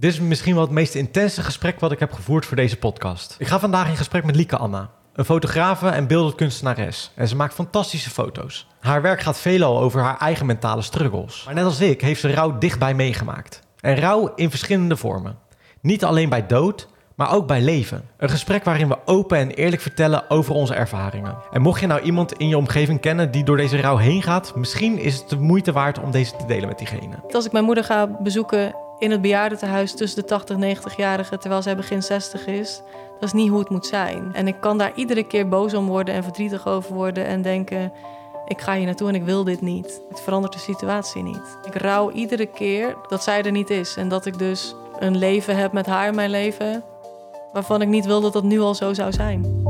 Dit is misschien wel het meest intense gesprek wat ik heb gevoerd voor deze podcast. Ik ga vandaag in gesprek met Lieke Anna, een fotografe en beeldend kunstenares. En ze maakt fantastische foto's. Haar werk gaat veelal over haar eigen mentale struggles. Maar net als ik heeft ze rouw dichtbij meegemaakt. En rouw in verschillende vormen. Niet alleen bij dood, maar ook bij leven. Een gesprek waarin we open en eerlijk vertellen over onze ervaringen. En mocht je nou iemand in je omgeving kennen die door deze rouw heen gaat, misschien is het de moeite waard om deze te delen met diegene. Als ik mijn moeder ga bezoeken in het bejaardentehuis tussen de 80 en 90-jarigen, terwijl zij begin 60 is, dat is niet hoe het moet zijn. En ik kan daar iedere keer boos om worden en verdrietig over worden en denken: ik ga hier naartoe en ik wil dit niet. Het verandert de situatie niet. Ik rouw iedere keer dat zij er niet is en dat ik dus een leven heb met haar in mijn leven waarvan ik niet wil dat dat nu al zo zou zijn.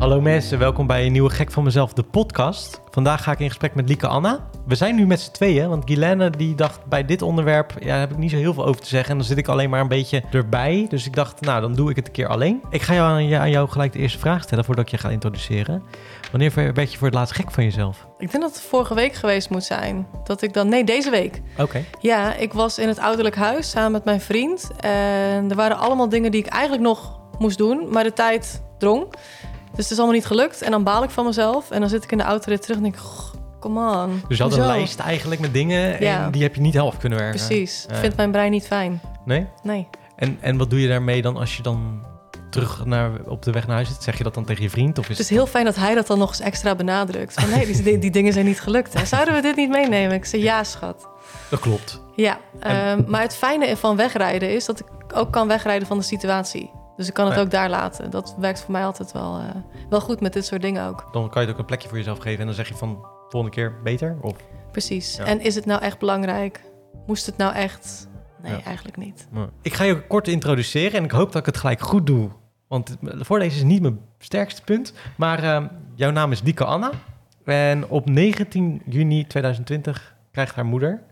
Hallo mensen, welkom bij een nieuwe Gek van Mezelf, de podcast. Vandaag ga ik in gesprek met Lieke Anna. We zijn nu met z'n tweeën, want Guilaine die dacht bij dit onderwerp, ja, heb ik niet zo heel veel over te zeggen. En dan zit ik alleen maar een beetje erbij. Dus ik dacht, nou, dan doe ik het een keer alleen. Ik ga jou aan, aan jou gelijk de eerste vraag stellen voordat ik je ga introduceren. Wanneer werd je voor het laatst gek van jezelf? Ik denk dat het vorige week geweest moet zijn. Dat ik dan, nee, deze week. Oké. Ja, ik was in het ouderlijk huis samen met mijn vriend. En er waren allemaal dingen die ik eigenlijk nog moest doen, maar de tijd drong. Dus het is allemaal niet gelukt. En dan baal ik van mezelf. En dan zit ik in de auto terug en denk ik, come on. Dus je had een lijst eigenlijk met dingen en die heb je niet half kunnen werken. Precies. Ja. Vindt mijn brein niet fijn. Nee? Nee. En, en wat doe je daarmee dan als je dan terug naar, op de weg naar huis zit? Zeg je dat dan tegen je vriend? Of is het is heel fijn dat hij dat dan nog eens extra benadrukt. Van nee, die, die dingen zijn niet gelukt. Hè. Zouden we dit niet meenemen? Ik zei ja, schat. Dat klopt. Ja, ehm, maar het fijne van wegrijden is dat ik ook kan wegrijden van de situatie. Dus ik kan het ook daar laten. Dat werkt voor mij altijd wel, uh, wel goed met dit soort dingen ook. Dan kan je het ook een plekje voor jezelf geven en dan zeg je van volgende keer beter? Of? Precies. En is het nou echt belangrijk? Moest het nou echt? Nee, eigenlijk niet. Ik ga je kort introduceren en ik hoop dat ik het gelijk goed doe. Want voorlezen is niet mijn sterkste punt. Maar uh, jouw naam is Lieke Anna. En op 19 juni 2020 krijgt haar moeder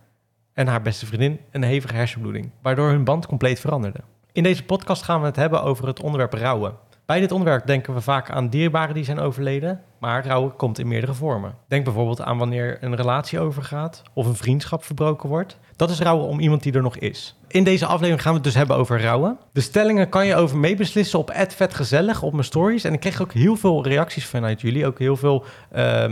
en haar beste vriendin een hevige hersenbloeding. Waardoor hun band compleet veranderde. In deze podcast gaan we het hebben over het onderwerp rouwen. Bij dit onderwerp denken we vaak aan dierbaren die zijn overleden, maar rouwen komt in meerdere vormen. Denk bijvoorbeeld aan wanneer een relatie overgaat of een vriendschap verbroken wordt. Dat is rouwen om iemand die er nog is. In deze aflevering gaan we het dus hebben over rouwen. De stellingen kan je over meebeslissen op @vetgezellig op mijn stories. En ik kreeg ook heel veel reacties vanuit jullie, ook heel veel uh,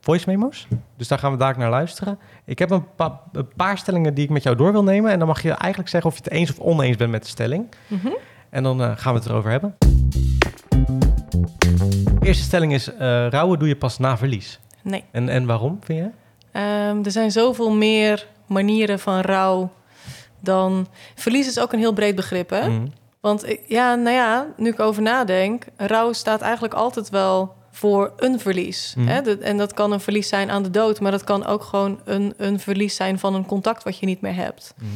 voice memo's. Dus daar gaan we daar naar luisteren. Ik heb een, een, paar stellingen die ik met jou door wil nemen. En dan mag je eigenlijk zeggen of je het eens of oneens bent met de stelling. Mm En dan uh, gaan we het erover hebben. De eerste stelling is: uh, rouwen doe je pas na verlies. Nee. En, en waarom, vind je? Um, er zijn zoveel meer manieren van rouw dan. Verlies is ook een heel breed begrip, hè? Mm Want ja, nou ja, nu ik over nadenk, rouw staat eigenlijk altijd wel voor een verlies. Mm. Hè? en dat kan een verlies zijn aan de dood, maar dat kan ook gewoon een, een verlies zijn van een contact wat je niet meer hebt. Mm.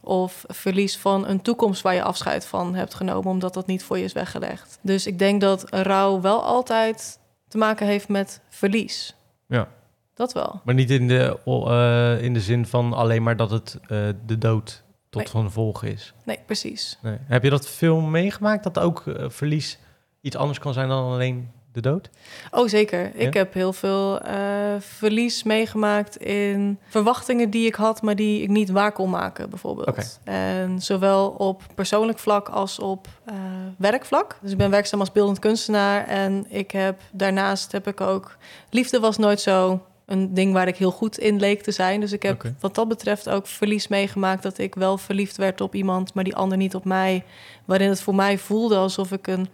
Of verlies van een toekomst waar je afscheid van hebt genomen, omdat dat niet voor je is weggelegd. Dus ik denk dat rouw wel altijd te maken heeft met verlies. Ja. Dat wel. Maar niet in de, uh, in de zin van alleen maar dat het uh, de dood tot nee. van volgen is. Nee, precies. Nee. Heb je dat veel meegemaakt, dat ook uh, verlies iets anders kan zijn dan alleen de dood? Oh, zeker. Ik heb heel veel uh, verlies meegemaakt in verwachtingen die ik had, maar die ik niet waar kon maken, bijvoorbeeld. Okay. En zowel op persoonlijk vlak als op uh, werkvlak. Dus ik ben werkzaam als beeldend kunstenaar en ik heb daarnaast heb ik ook liefde was nooit zo een ding waar ik heel goed in leek te zijn. Dus ik heb okay. wat dat betreft ook verlies meegemaakt dat ik wel verliefd werd op iemand, maar die ander niet op mij. Waarin het voor mij voelde alsof ik een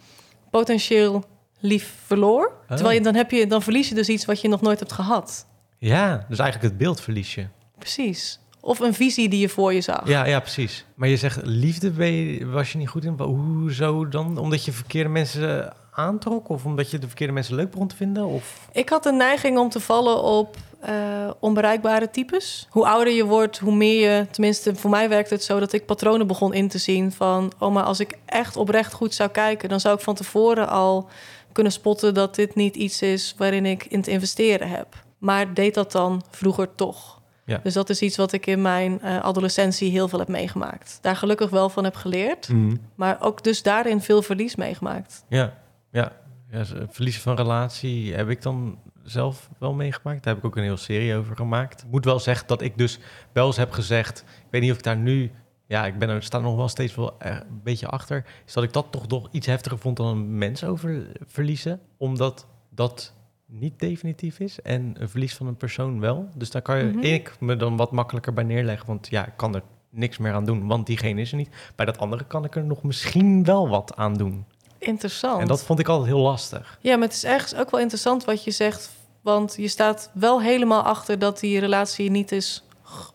potentieel lief verloor. Oh. Terwijl je dan, heb je, dan verlies je dus iets wat je nog nooit hebt gehad. Ja, dus eigenlijk het beeld verlies je. Precies. Of een visie die je voor je zag. Ja, ja precies. Maar je zegt liefde je, was je niet goed in. Hoezo dan? Omdat je verkeerde mensen aantrok? Of omdat je de verkeerde mensen leuk begon te vinden? Of? Ik had een neiging om te vallen op uh, onbereikbare types. Hoe ouder je wordt, hoe meer je... Tenminste, voor mij werkt het zo dat ik patronen begon in te zien van... oh, maar als ik echt oprecht goed zou kijken... dan zou ik van tevoren al kunnen spotten dat dit niet iets is waarin ik in te investeren heb. Maar deed dat dan vroeger toch? Ja. Dus dat is iets wat ik in mijn uh, adolescentie heel veel heb meegemaakt. Daar gelukkig wel van heb geleerd, mm. maar ook dus daarin veel verlies meegemaakt. Ja, ja. ja verliezen van relatie heb ik dan zelf wel meegemaakt. Daar heb ik ook een hele serie over gemaakt. Ik moet wel zeggen dat ik dus wel eens heb gezegd... Ik weet niet of ik daar nu... Ja, ik ben er sta nog wel steeds wel een beetje achter. Is dat ik dat toch nog iets heftiger vond dan een mens over verliezen. Omdat dat niet definitief is en een verlies van een persoon wel. Dus daar kan je, Mhm. ik me dan wat makkelijker bij neerleggen. Want ja, ik kan er niks meer aan doen, want diegene is er niet. Bij dat andere kan ik er nog misschien wel wat aan doen. Interessant. En dat vond ik altijd heel lastig. Ja, maar het is ergens ook wel interessant wat je zegt. Want je staat wel helemaal achter dat die relatie niet is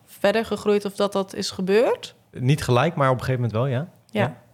verder gegroeid of dat dat is gebeurd. Niet gelijk, maar op een gegeven moment wel, ja.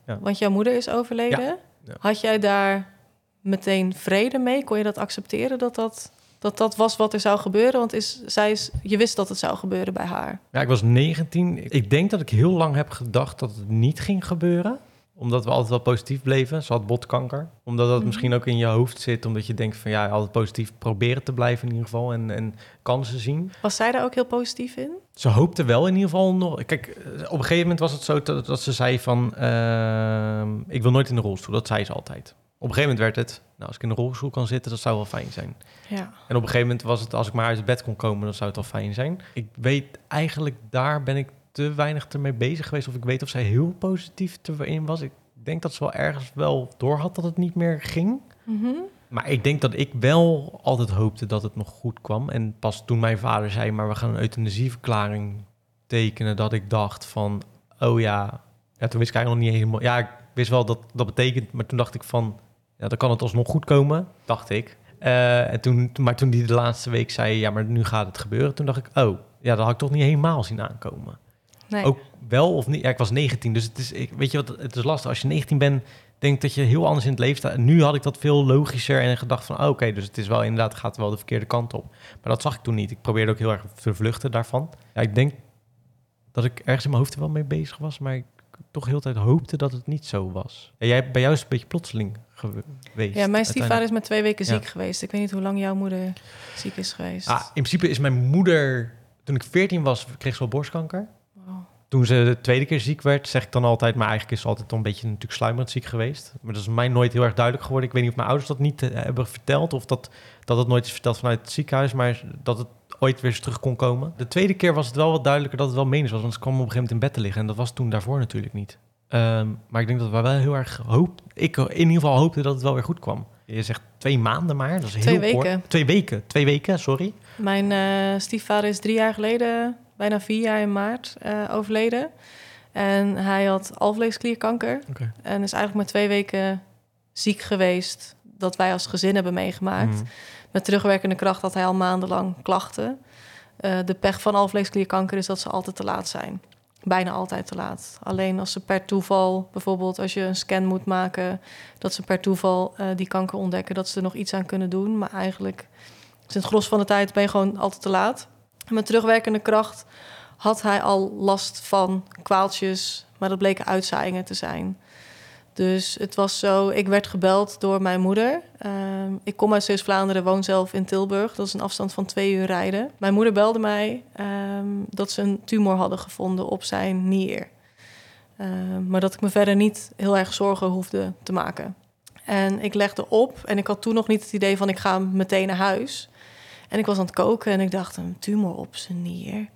Ja, want jouw moeder is overleden. Ja. Had jij daar meteen vrede mee? Kon je dat accepteren dat dat, dat, dat was wat er zou gebeuren? Want is, zij is, je wist dat het zou gebeuren bij haar. Ja, ik was 19. Ik denk dat ik heel lang heb gedacht dat het niet ging gebeuren. Omdat we altijd wel positief bleven. Ze had botkanker. Omdat dat Mhm. misschien ook in je hoofd zit. Omdat je denkt van ja, altijd positief proberen te blijven in ieder geval. En, en kansen zien. Was zij daar ook heel positief in? Ze hoopte wel in ieder geval nog. Kijk, eh, op een gegeven moment was het zo dat, dat ze zei van... ehm, ik wil nooit in de rolstoel. Dat zei ze altijd. Op een gegeven moment werd het... Nou, als ik in de rolstoel kan zitten, dat zou wel fijn zijn. Ja. En op een gegeven moment was het... Als ik maar uit het bed kon komen, dan zou het wel fijn zijn. Ik weet eigenlijk... Daar ben ik te weinig ermee bezig geweest. Of ik weet of zij heel positief erin was. Ik denk dat ze wel ergens wel door had dat het niet meer ging. Mhm. Maar ik denk dat ik wel altijd hoopte dat het nog goed kwam. En pas toen mijn vader zei, maar we gaan een euthanasieverklaring tekenen, dat ik dacht van, oh ja, ja toen wist ik eigenlijk nog niet helemaal. Ja, ik wist wel dat dat betekent, maar toen dacht ik van, ja, dan kan het alsnog goed komen, dacht ik. Eh, en toen, toen- maar toen die de laatste week zei, ja, maar nu gaat het gebeuren, toen dacht ik, oh, ja, dat had ik toch niet helemaal zien aankomen. Nee. Ook wel of niet? Ja, ik was 19, dus het is, ik, weet je wat, het is lastig. Als je 19 bent, denk dat je heel anders in het leven staat. En nu had ik dat veel logischer en gedacht van, oh, oké, dus het is wel inderdaad, gaat wel de verkeerde kant op. Maar dat zag ik toen niet. Ik probeerde ook heel erg te vluchten daarvan. Ja, ik denk dat ik ergens in mijn hoofd er wel mee bezig was, maar ik toch heel tijd hoopte dat het niet zo was. Ja, jij, bij jou is het een beetje plotseling gewe- geweest. ja, mijn stiefvader is met twee weken Ja. ziek geweest. Ik weet niet hoe lang jouw moeder ziek is geweest. Ah, in principe is mijn moeder, toen ik 14 was, kreeg ze wel borstkanker. Toen ze de tweede keer ziek werd, zeg ik dan altijd, maar eigenlijk is ze altijd al een beetje natuurlijk sluimerend ziek geweest. Maar dat is mij nooit heel erg duidelijk geworden. Ik weet niet of mijn ouders dat niet eh, hebben verteld of dat, dat het nooit is verteld vanuit het ziekenhuis, maar dat het ooit weer eens terug kon komen. De tweede keer was het wel wat duidelijker dat het wel menens was, want ze kwam op een gegeven moment in bed te liggen en dat was toen daarvoor natuurlijk niet. Ehm, maar ik denk dat we wel heel erg hoop, ik in ieder geval hoopte dat het wel weer goed kwam. Je zegt twee maanden maar, dat is heel Twee kort. weken. Twee weken, twee weken, sorry. Mijn eh, stiefvader is drie jaar geleden, bijna vier jaar in maart, eh, overleden. En hij had alvleesklierkanker. En is eigenlijk maar twee weken ziek geweest. Dat wij als gezin hebben meegemaakt. Mhm. Met terugwerkende kracht had hij al maandenlang klachten. Eh, de pech van alvleesklierkanker is dat ze altijd te laat zijn. Bijna altijd te laat. Alleen als ze per toeval, bijvoorbeeld als je een scan moet maken, dat ze per toeval eh, die kanker ontdekken, dat ze er nog iets aan kunnen doen. Maar eigenlijk is in het gros van de tijd ben je gewoon altijd te laat. En met terugwerkende kracht had hij al last van kwaaltjes, maar dat bleken uitzaaiingen te zijn. Dus het was zo, ik werd gebeld door mijn moeder. Ehm, ik kom uit Zeeuws-Vlaanderen, woon zelf in Tilburg. Dat is een afstand van twee uur rijden. Mijn moeder belde mij ehm, dat ze een tumor hadden gevonden op zijn nier. Ehm, maar dat ik me verder niet heel erg zorgen hoefde te maken. En ik legde op en ik had toen nog niet het idee van ik ga meteen naar huis. En ik was aan het koken en ik dacht, een tumor op zijn nier.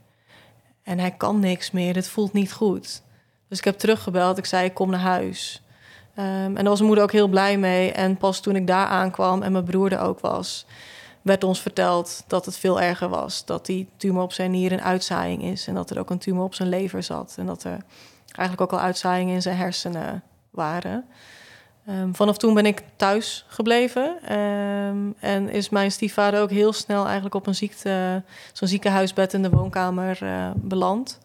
En hij kan niks meer, dit voelt niet goed. Dus ik heb teruggebeld, ik zei ik kom naar huis. Ehm, en daar was mijn moeder ook heel blij mee. En pas toen ik daar aankwam en mijn broer er ook was, werd ons verteld dat het veel erger was. Dat die tumor op zijn nier een uitzaaiing is. En dat er ook een tumor op zijn lever zat. En dat er eigenlijk ook al uitzaaiingen in zijn hersenen waren. Ehm, vanaf toen ben ik thuis gebleven. Ehm, en is mijn stiefvader ook heel snel eigenlijk op een ziekte, zo'n ziekenhuisbed in de woonkamer eh, beland.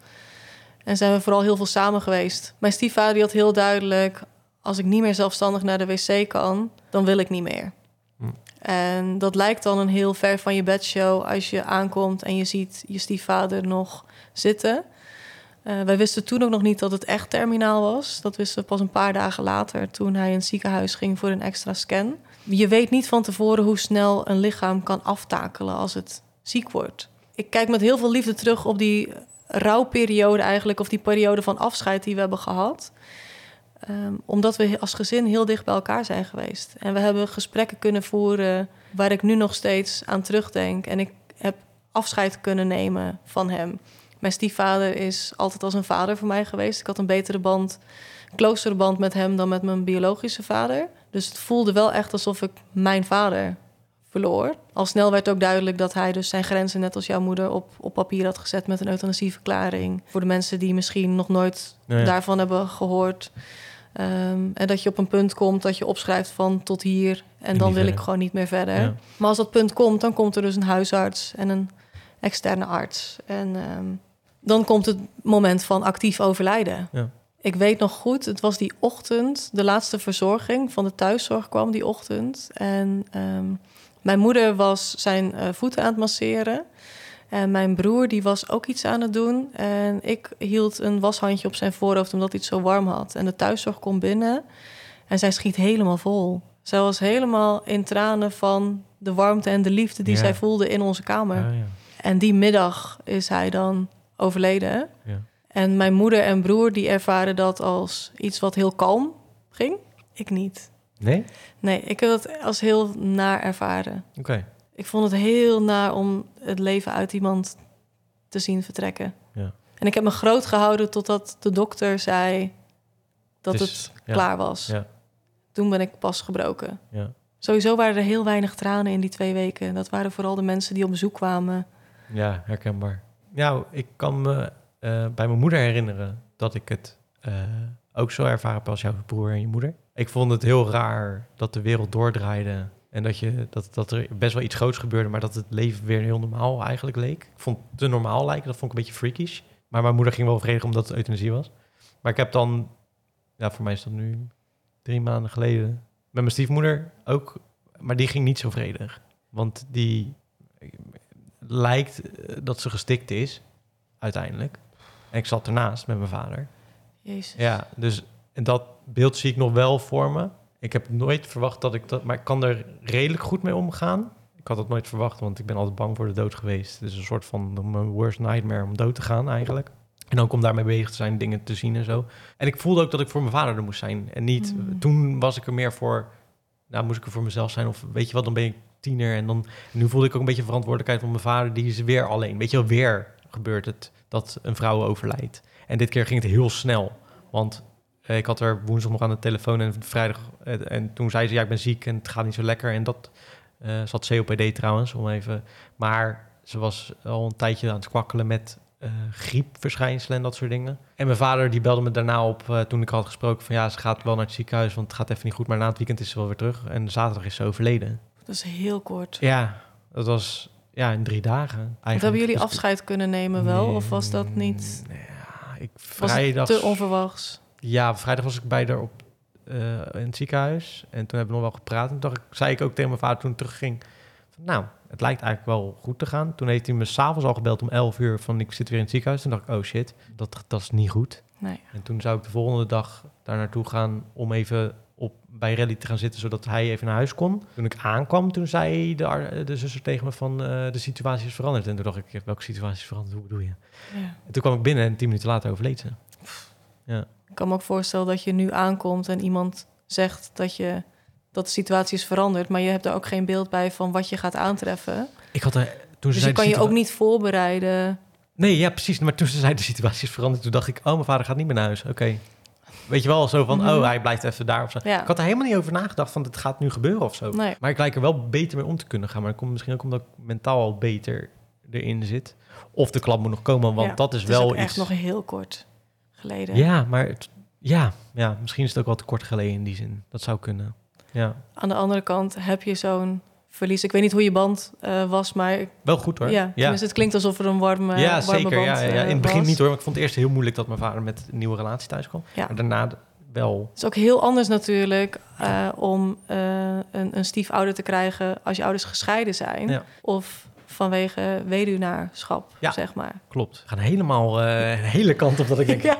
En zijn we vooral heel veel samen geweest. Mijn stiefvader die had heel duidelijk... als ik niet meer zelfstandig naar de wc kan, dan wil ik niet meer. Hm. En dat lijkt dan een heel ver van je bedshow... als je aankomt en je ziet je stiefvader nog zitten. Eh, wij wisten toen ook nog niet dat het echt terminaal was. Dat wisten we pas een paar dagen later... toen hij in het ziekenhuis ging voor een extra scan. Je weet niet van tevoren hoe snel een lichaam kan aftakelen als het ziek wordt. Ik kijk met heel veel liefde terug op die rouwperiode eigenlijk, of die periode van afscheid die we hebben gehad. Ehm, omdat we als gezin heel dicht bij elkaar zijn geweest. En we hebben gesprekken kunnen voeren waar ik nu nog steeds aan terugdenk. En ik heb afscheid kunnen nemen van hem. Mijn stiefvader is altijd als een vader voor mij geweest. Ik had een betere band, closere band met hem dan met mijn biologische vader. Dus het voelde wel echt alsof ik mijn vader verloor. Al snel werd ook duidelijk dat hij dus zijn grenzen, net als jouw moeder, op, op papier had gezet met een euthanasieverklaring. Voor de mensen die misschien nog nooit daarvan hebben gehoord. Ehm, en dat je op een punt komt dat je opschrijft van tot hier en, dan wil ik gewoon niet meer verder. Maar als dat punt komt, dan komt er dus een huisarts en een externe arts. En ehm, dan komt het moment van actief overlijden. Ja. Ik weet nog goed, het was die ochtend, de laatste verzorging van de thuiszorg kwam die ochtend. En ehm, mijn moeder was zijn uh, voeten aan het masseren. En mijn broer die was ook iets aan het doen. En ik hield een washandje op zijn voorhoofd omdat hij het zo warm had. En de thuiszorg komt binnen en zij schiet helemaal vol. Zij was helemaal in tranen van de warmte en de liefde die zij voelde in onze kamer. Ja, ja. En die middag is hij dan overleden. Ja. En mijn moeder en broer die ervaren dat als iets wat heel kalm ging. Ik niet. Nee? Nee, ik heb het als heel naar ervaren. Oké. Ik vond het heel naar om het leven uit iemand te zien vertrekken. Ja. En ik heb me groot gehouden totdat de dokter zei dat het klaar was. Ja. Toen ben ik pas gebroken. Ja. Sowieso waren er heel weinig tranen in die twee weken. Dat waren vooral de mensen die op bezoek kwamen. Ja, herkenbaar. Nou, ik kan me uh, bij mijn moeder herinneren dat ik het uh, ook zo ervaren heb als jouw broer en je moeder. Ik vond het heel raar dat de wereld doordraaide en dat, je, dat, dat er best wel iets groots gebeurde, maar dat het leven weer heel normaal eigenlijk leek. Ik vond het te normaal lijken, dat vond ik een beetje freakish. Maar mijn moeder ging wel vredig omdat het euthanasie was. Maar ik heb dan, ja, voor mij is dat nu drie maanden geleden, met mijn stiefmoeder ook, maar die ging niet zo vredig. Want die lijkt dat ze gestikt is, uiteindelijk. En ik zat ernaast met mijn vader. Jezus. Ja, dus dat beeld zie ik nog wel voor me. Ik heb nooit verwacht dat ik dat... Maar ik kan er redelijk goed mee omgaan. Ik had dat nooit verwacht, want ik ben altijd bang voor de dood geweest. Is een soort van mijn worst nightmare om dood te gaan eigenlijk. En ook om daarmee bezig te zijn, dingen te zien en zo. En ik voelde ook dat ik voor mijn vader er moest zijn. En niet... Mm. Toen was ik er meer voor... Nou, moest ik er voor mezelf zijn. Of weet je wat, dan ben ik tiener. En dan... nu voelde ik ook een beetje verantwoordelijkheid van mijn vader. Die is weer alleen. Weet je wel, weer gebeurt het dat een vrouw overlijdt. En dit keer ging het heel snel. Want eh, ik had er woensdag nog aan de telefoon en vrijdag. Eh, en toen zei ze: Ja, ik ben ziek en het gaat niet zo lekker. En dat uh, zat COPD trouwens, om even. Maar ze was al een tijdje aan het kwakkelen met griepverschijnselen en dat soort dingen. En mijn vader die belde me daarna op toen ik had gesproken van ja, ze gaat wel naar het ziekenhuis, want het gaat even niet goed. Maar na het weekend is ze wel weer terug. En zaterdag is ze overleden. Dat is heel kort. Ja, dat was ja, in drie dagen. Eigenlijk. hebben jullie dus afscheid kunnen nemen wel? of was dat niet... Ja, ik, vrijdag... te onverwachts? Ja, vrijdag was ik bij haar op, uh, in het ziekenhuis. En toen hebben we nog wel gepraat. En toen zei ik ook tegen mijn vader toen ik terugging... Van, nou, het lijkt eigenlijk wel goed te gaan. Toen heeft hij me s'avonds al gebeld om 11 uur van ik zit weer in het ziekenhuis. Toen dacht ik, oh shit, dat, dat is niet goed. Nee. En toen zou ik de volgende dag daar naartoe gaan om even op, bij Rally te gaan zitten, zodat hij even naar huis kon. Toen ik aankwam, toen zei de, de zuster tegen me van uh, de situatie is veranderd. En toen dacht ik, welke situatie is veranderd? Hoe bedoel je? Ja. En toen kwam ik binnen en tien minuten later overleed ze. Ja. Ik kan me ook voorstellen dat je nu aankomt en iemand zegt dat, je, dat de situatie is veranderd, maar je hebt er ook geen beeld bij van wat je gaat aantreffen. Ik had er, toen ze dus je kan je ook niet voorbereiden. Nee, ja, precies. Maar toen ze zei de situatie is veranderd, toen dacht ik, oh, mijn vader gaat niet meer naar huis. Oké. Weet je wel, zo van, mhm. oh, hij blijft even daar of zo. Ja. Ik had er helemaal niet over nagedacht van, het gaat nu gebeuren of zo. Nee. Maar ik lijk er wel beter mee om te kunnen gaan. Maar dat komt misschien ook omdat ik mentaal al beter erin zit. Of de klap moet nog komen, want dat is, wel is echt nog heel kort geleden. Ja, maar het, ja, ja, misschien is het ook wel te kort geleden in die zin. Dat zou kunnen. Ja. Aan de andere kant heb je zo'n verlies. Ik weet niet hoe je band uh, was, maar... Wel goed hoor. Ja, ja. het klinkt alsof er een warme, ja, warme zeker, band Ja, ja. In het begin niet hoor, maar ik vond het eerst heel moeilijk dat mijn vader met een nieuwe relatie thuis kwam. Ja. Maar daarna wel. Het is ook heel anders natuurlijk uh, om uh, een, een stiefouder te krijgen als je ouders gescheiden zijn. Ja. Of vanwege weduwnaarschap, ja, zeg maar. Klopt. We gaan helemaal uh, een hele kant op dat ik denk... ja.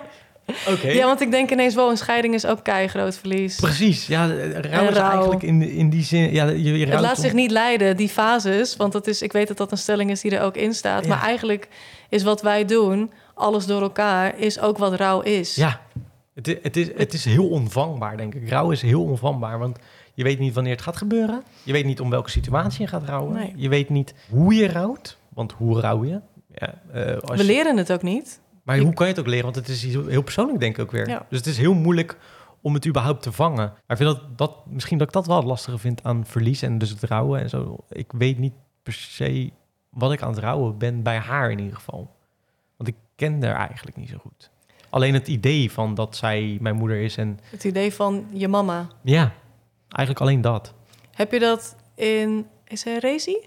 Okay. Ja, want ik denk ineens wel, een scheiding is ook kei groot verlies. Precies, ja, rouw is eigenlijk in, in die zin... Ja, je, je het laat zich niet leiden, die fases. Want dat is, ik weet dat dat een stelling is die er ook in staat. Maar eigenlijk is wat wij doen, alles door elkaar, is ook wat rouw is. Ja, Het, is, het, is, het is heel onvangbaar, denk ik. Rouw is heel onvangbaar, want je weet niet wanneer het gaat gebeuren. Je weet niet om welke situatie je gaat rouwen. Nee. Je weet niet hoe je rouwt, want hoe rouw je? Ja, eh, als We leren het ook niet. Maar Ik- hoe kan je het ook leren? Want het is heel persoonlijk, denk ik ook weer. Ja. Dus het is heel moeilijk om het überhaupt te vangen. Maar ik vind dat, dat misschien dat ik dat wel het lastige vind aan verlies en dus het rouwen en zo. Ik weet niet per se wat ik aan het rouwen ben bij haar in ieder geval. Want ik ken haar eigenlijk niet zo goed. Alleen het idee van dat zij mijn moeder is en Het idee van je mama. ja, eigenlijk alleen dat. Heb je dat in... Is hij Rezi?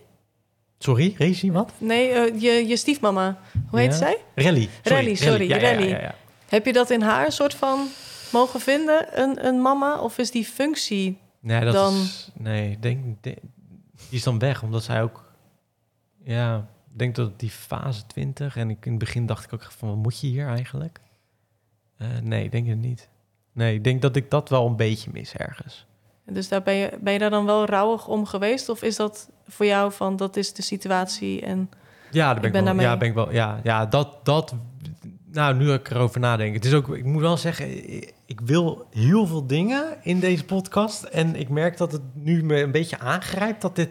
Sorry, Rezi, wat? Nee, eh, je, je stiefmama. Hoe heet Ja. zij? Rally. Rally, sorry, ja, ja, Rally. ja, ja. Heb je dat in haar soort van mogen vinden, een, een mama? Of is die functie... Nee, dat Dan- is... Nee, denk, denk- die is dan weg, omdat zij ook... Ja, ik denk dat die fase 20... En ik, in het begin dacht ik ook van, wat moet je hier eigenlijk? Eh, nee, denk het niet. Nee, ik denk dat ik dat wel een beetje mis ergens. Dus daar ben, je, ben je daar dan wel rouwig om geweest? Of is dat voor jou van, dat is de situatie en... Ja, daar ben Ik ben wel, ja, ben ik wel. Ja, ja, dat, dat. Nou, nu ik erover nadenk. Het is ook. Ik moet wel zeggen, ik wil heel veel dingen in deze podcast. En ik merk dat het nu me een beetje aangrijpt dat dit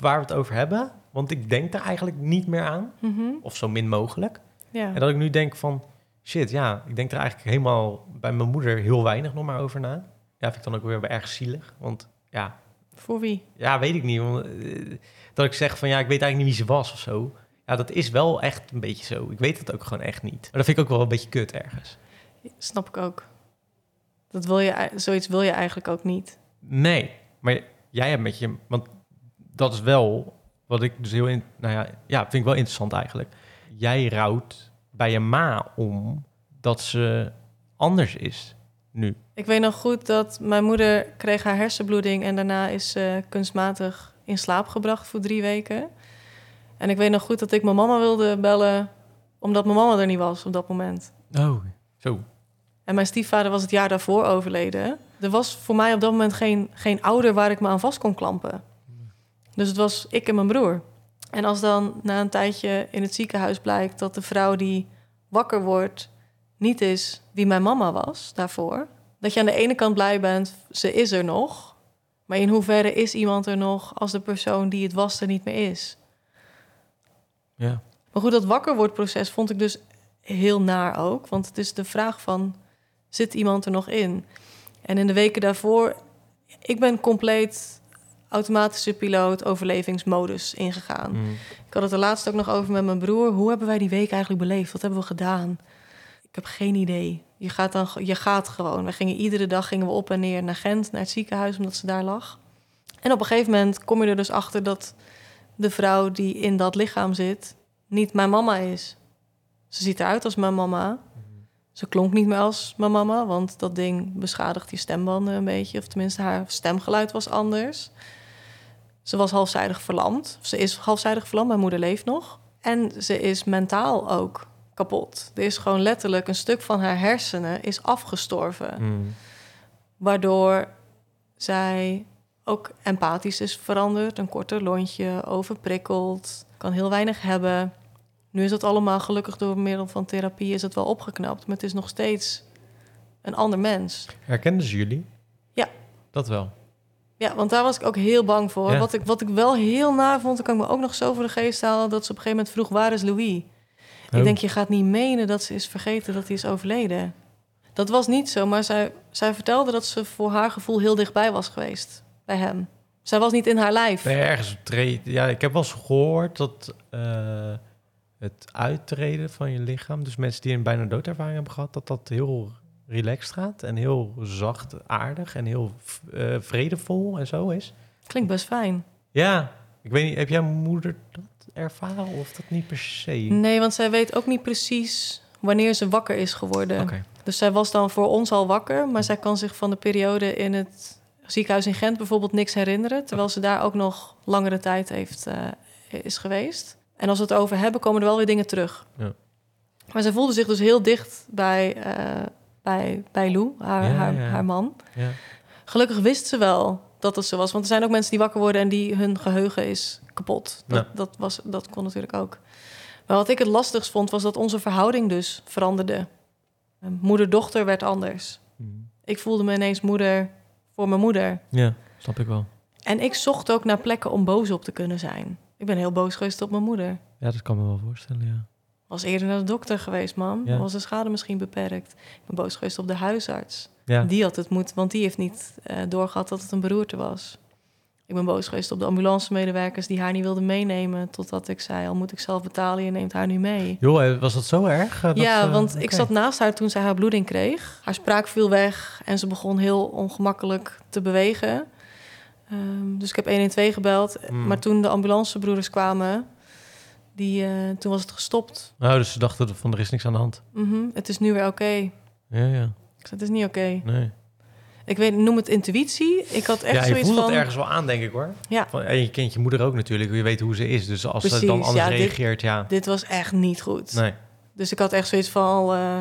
waar we het over hebben. Want ik denk daar eigenlijk niet meer aan. Mhm, Of zo min mogelijk. Ja. En dat ik nu denk van, shit, ja, ik denk er eigenlijk helemaal bij mijn moeder heel weinig nog maar over na. Ja, vind ik dan ook weer erg zielig. Want ja, Voor wie? ja, weet ik niet. Want, eh, dat ik zeg van, ja, ik weet eigenlijk niet wie ze was of zo. Ja, dat is wel echt een beetje zo. Ik weet het ook gewoon echt niet. Maar dat vind ik ook wel een beetje kut ergens. Snap ik ook. Dat wil je, zoiets wil je eigenlijk ook niet. Nee, maar jij hebt met je... Want dat is wel wat ik dus heel... In, nou ja, ja, vind ik wel interessant eigenlijk. Jij rouwt bij je ma om dat ze anders is nu. Ik weet nog goed dat mijn moeder kreeg haar hersenbloeding... en daarna is ze kunstmatig in slaap gebracht voor drie weken. En ik weet nog goed dat ik mijn mama wilde bellen... omdat mijn mama er niet was op dat moment. Oh, zo. En mijn stiefvader was het jaar daarvoor overleden. Er was voor mij op dat moment geen, geen ouder waar ik me aan vast kon klampen. Dus het was ik en mijn broer. En als dan na een tijdje in het ziekenhuis blijkt dat de vrouw die wakker wordt niet is wie mijn mama was daarvoor. Dat je aan de ene kant blij bent, ze is er nog. Maar in hoeverre is iemand er nog als de persoon die het was er niet meer is? Ja. Maar goed, dat wakker wordt proces vond ik dus heel naar ook. Want het is de vraag van, zit iemand er nog in? En in de weken daarvoor, ik ben compleet automatische piloot overlevingsmodus ingegaan. Mm. Ik had het er laatst ook nog over met mijn broer. Hoe hebben wij die week eigenlijk beleefd? Wat hebben we gedaan? Ik heb geen idee. Je gaat, dan, je gaat gewoon. We gingen iedere dag gingen we op en neer naar Gent, naar het ziekenhuis, omdat ze daar lag. En op een gegeven moment kom je er dus achter dat de vrouw die in dat lichaam zit, niet mijn mama is. Ze ziet eruit als mijn mama. Ze klonk niet meer als mijn mama, want dat ding beschadigt je stembanden een beetje. Of tenminste, haar stemgeluid was anders. Ze was halfzijdig verlamd. Ze is halfzijdig verlamd, mijn moeder leeft nog. En ze is mentaal ook kapot. Er is gewoon letterlijk een stuk van haar hersenen is afgestorven. Mm. Waardoor zij ook empathisch is veranderd. Een korter lontje, overprikkeld, kan heel weinig hebben. Nu is dat allemaal gelukkig door middel van therapie is het wel opgeknapt. Maar het is nog steeds een ander mens. Herkenden ze jullie? Ja. Dat wel. Ja, want daar was ik ook heel bang voor. Ja. Wat, ik, wat ik wel heel naar vond, dan kan ik me ook nog zo voor de geest halen... dat ze op een gegeven moment vroeg, waar is Louis? Oh. Ik denk, je gaat niet menen dat ze is vergeten dat hij is overleden. Dat was niet zo, maar zij, zij vertelde dat ze voor haar gevoel heel dichtbij was geweest bij hem. Zij was niet in haar lijf. Nee, ergens treden. Ja, ik heb wel eens gehoord dat eh, het uittreden van je lichaam, dus mensen die een bijna doodervaring hebben gehad, dat dat heel relaxed gaat en heel zacht, aardig en heel eh, vredevol en zo is. Klinkt best fijn. Ja, ik weet niet, heb jouw moeder dat ervaren of dat niet per se? Nee, want zij weet ook niet precies wanneer ze wakker is geworden. Dus zij was dan voor ons al wakker, maar zij kan zich van de periode in het ziekenhuis in Gent bijvoorbeeld niks herinneren, terwijl ze daar ook nog langere tijd heeft, eh, is geweest. En als we het over hebben, komen er wel weer dingen terug. Ja. Maar zij voelde zich dus heel dicht bij, eh, bij, bij Lou, haar, Ja, haar, ja. haar man. Ja. Gelukkig wist ze wel dat het zo was. Want er zijn ook mensen die wakker worden en die hun geheugen is kapot. Dat, Ja. dat, was, dat kon natuurlijk ook. Maar wat ik het lastigst vond, was dat onze verhouding dus veranderde. Moeder-dochter werd anders. Mm. Ik voelde me ineens moeder voor mijn moeder. Ja, snap ik wel. En ik zocht ook naar plekken om boos op te kunnen zijn. Ik ben heel boos geweest op mijn moeder. Ja, dat kan me wel voorstellen, ja. Was eerder naar de dokter geweest, mam. Ja. Was de schade misschien beperkt. Ik ben boos geweest op de huisarts. Ja, Die had het moet, want die heeft niet eh, doorgehad dat het een beroerte was. Ik ben boos geweest op de ambulancemedewerkers die haar niet wilden meenemen. Totdat ik zei, al moet ik zelf betalen, je neemt haar nu mee. Joh, eh, was dat zo erg? eh, dat, ja, want ik zat naast haar toen zij haar bloeding kreeg. Haar spraak viel weg en ze begon heel ongemakkelijk te bewegen. Ehm, dus ik heb 112 gebeld. Mm. Maar toen de ambulancebroeders kwamen, die, toen was het gestopt. Oh, dus ze dachten van er is niks aan de hand. Mhm, het is nu weer oké. Ja, ja. Het is niet oké. Nee. Ik weet, noem het intuïtie. Ik had echt ja, je zoiets voelt van... het ergens wel aan, denk ik hoor. Ja. Van, en je kent je moeder ook natuurlijk. Je weet hoe ze is. Dus als ze dan anders ja, dit- reageert, ja. Dit was echt niet goed. Nee. Dus ik had echt zoiets van... Al, eh,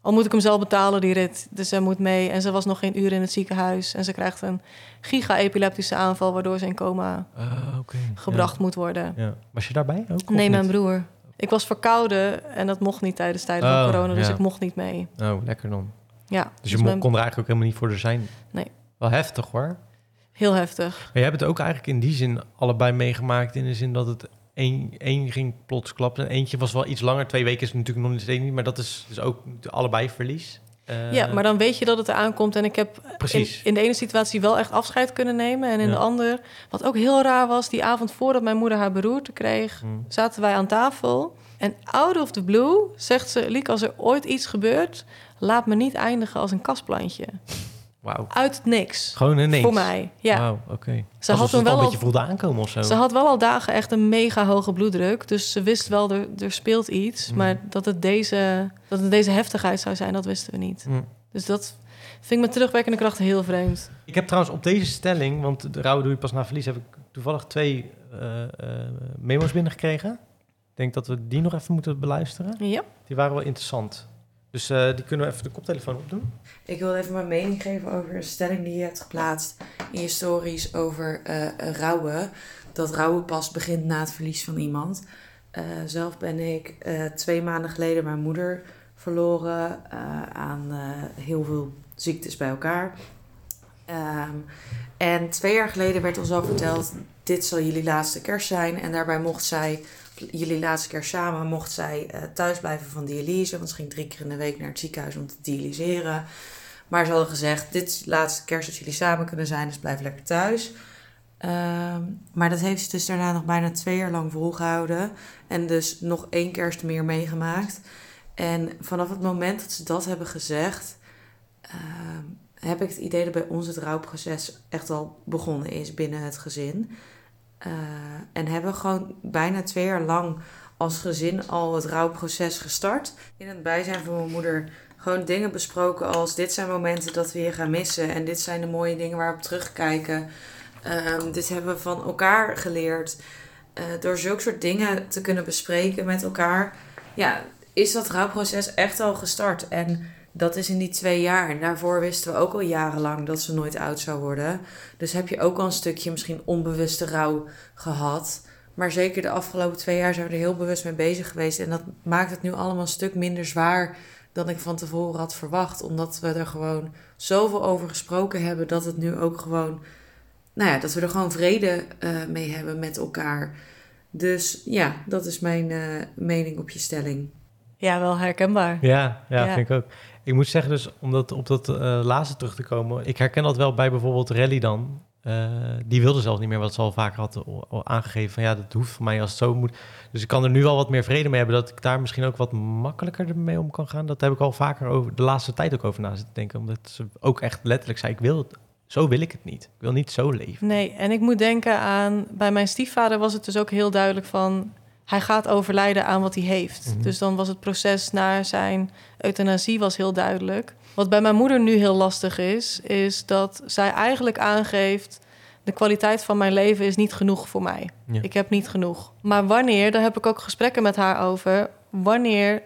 al moet ik hem zelf betalen, die rit. Dus zij moet mee. En ze was nog geen uur in het ziekenhuis. En ze krijgt een giga-epileptische aanval... waardoor ze in coma Ah, gebracht moet worden. Ja. Was je daarbij ook? Nee, mijn broer. Ik was verkouden en dat mocht niet tijdens tijden van Oh, corona. Dus ik mocht niet mee. Oh, lekker dan. Ja, Dus dus je mijn- kon er eigenlijk ook helemaal niet voor er zijn. Nee. Wel heftig hoor. heel heftig. Maar jij hebt het ook eigenlijk in die zin allebei meegemaakt. In de zin dat het één, één ging plots klappen. En eentje was wel iets langer. Twee weken is natuurlijk nog steeds niet. Maar dat is dus ook allebei verlies. Eh, ja, maar dan weet je dat het eraan komt. En ik heb in, in de ene situatie wel echt afscheid kunnen nemen. En in Ja. de andere, wat ook heel raar was... die avond voordat mijn moeder haar beroerte kreeg... Hm. zaten wij aan tafel. En out of the blue zegt ze... Liek, als er ooit iets gebeurt... laat me niet eindigen als een kastplantje. Wauw. Uit niks. Gewoon ineens. Voor mij, ja. Wauw, oké. Ze had toen al wel een beetje voelde aankomen of zo. Ze had wel al dagen echt een mega hoge bloeddruk. Dus ze wist wel, er, er speelt iets. Mm. Maar dat het, deze, dat het deze heftigheid zou zijn, dat wisten we niet. Hm. Dus dat vind ik met terugwerkende kracht heel vreemd. Ik heb trouwens op deze stelling, want de rouw doe je pas na verlies, heb ik toevallig twee eh, eh, memo's binnengekregen. Ik denk dat we die nog even moeten beluisteren. Ja. Die waren wel interessant. Dus eh, die kunnen we even de koptelefoon opdoen. Ik wil even mijn mening geven over een stelling die je hebt geplaatst in je stories over eh, rouwen. Dat rouwen pas begint na het verlies van iemand. Eh, zelf ben ik twee maanden geleden mijn moeder verloren aan heel veel ziektes bij elkaar. Ehm, en twee jaar geleden werd ons al verteld, dit zal jullie laatste kerst zijn. En daarbij mocht zij, jullie laatste kerst samen, mocht zij eh, thuis blijven van dialyse. Want ze ging drie keer in de week naar het ziekenhuis om te dialyseren. Maar ze hadden gezegd, dit is de laatste kerst dat jullie samen kunnen zijn, dus blijf lekker thuis. Ehm, maar dat heeft ze dus daarna nog bijna twee jaar lang volgehouden. En dus nog één kerst meer meegemaakt. En vanaf het moment dat ze dat hebben gezegd, ehm, heb ik het idee dat bij ons het rouwproces echt al begonnen is binnen het gezin. Eh, en hebben gewoon bijna twee jaar lang als gezin al het rouwproces gestart. In het bijzijn van mijn moeder gewoon dingen besproken als dit zijn momenten dat we je gaan missen. En dit zijn de mooie dingen waar we op terugkijken. Ehm, dit hebben we van elkaar geleerd. Eh, door zulke soort dingen te kunnen bespreken met elkaar, ja, is dat rouwproces echt al gestart. En dat is in die twee jaar. En daarvoor wisten we ook al jarenlang dat ze nooit oud zou worden. Dus heb je ook al een stukje misschien onbewuste rouw gehad. Maar zeker de afgelopen twee jaar zijn we er heel bewust mee bezig geweest. En dat maakt het nu allemaal een stuk minder zwaar dan ik van tevoren had verwacht. Omdat we er gewoon zoveel over gesproken hebben dat het nu ook gewoon. Nou ja, dat we er gewoon vrede eh, mee hebben met elkaar. Dus ja, dat is mijn eh, mening op je stelling. Ja, wel herkenbaar. Ja, ja, Ja. vind ik ook. Ik moet zeggen, dus om dat, op dat eh, laatste terug te komen. Ik herken dat wel bij bijvoorbeeld Rally dan. Eh, die wilde zelfs niet meer, wat ze al vaker had aangegeven. Van ja, dat hoeft voor mij als het zo moet. Dus ik kan er nu wel wat meer vrede mee hebben. Dat ik daar misschien ook wat makkelijker mee om kan gaan. Dat heb ik al vaker over de laatste tijd ook over na zitten denken. Omdat ze ook echt letterlijk zei, ik wil het. Zo wil ik het niet. Ik wil niet zo leven. Nee, en ik moet denken aan... Bij mijn stiefvader was het dus ook heel duidelijk van... Hij gaat overlijden aan wat hij heeft. Mhm. Dus dan was het proces naar zijn euthanasie was heel duidelijk. Wat bij mijn moeder nu heel lastig is... is dat zij eigenlijk aangeeft... de kwaliteit van mijn leven is niet genoeg voor mij. Ja. Ik heb niet genoeg. Maar wanneer, daar heb ik ook gesprekken met haar over... wanneer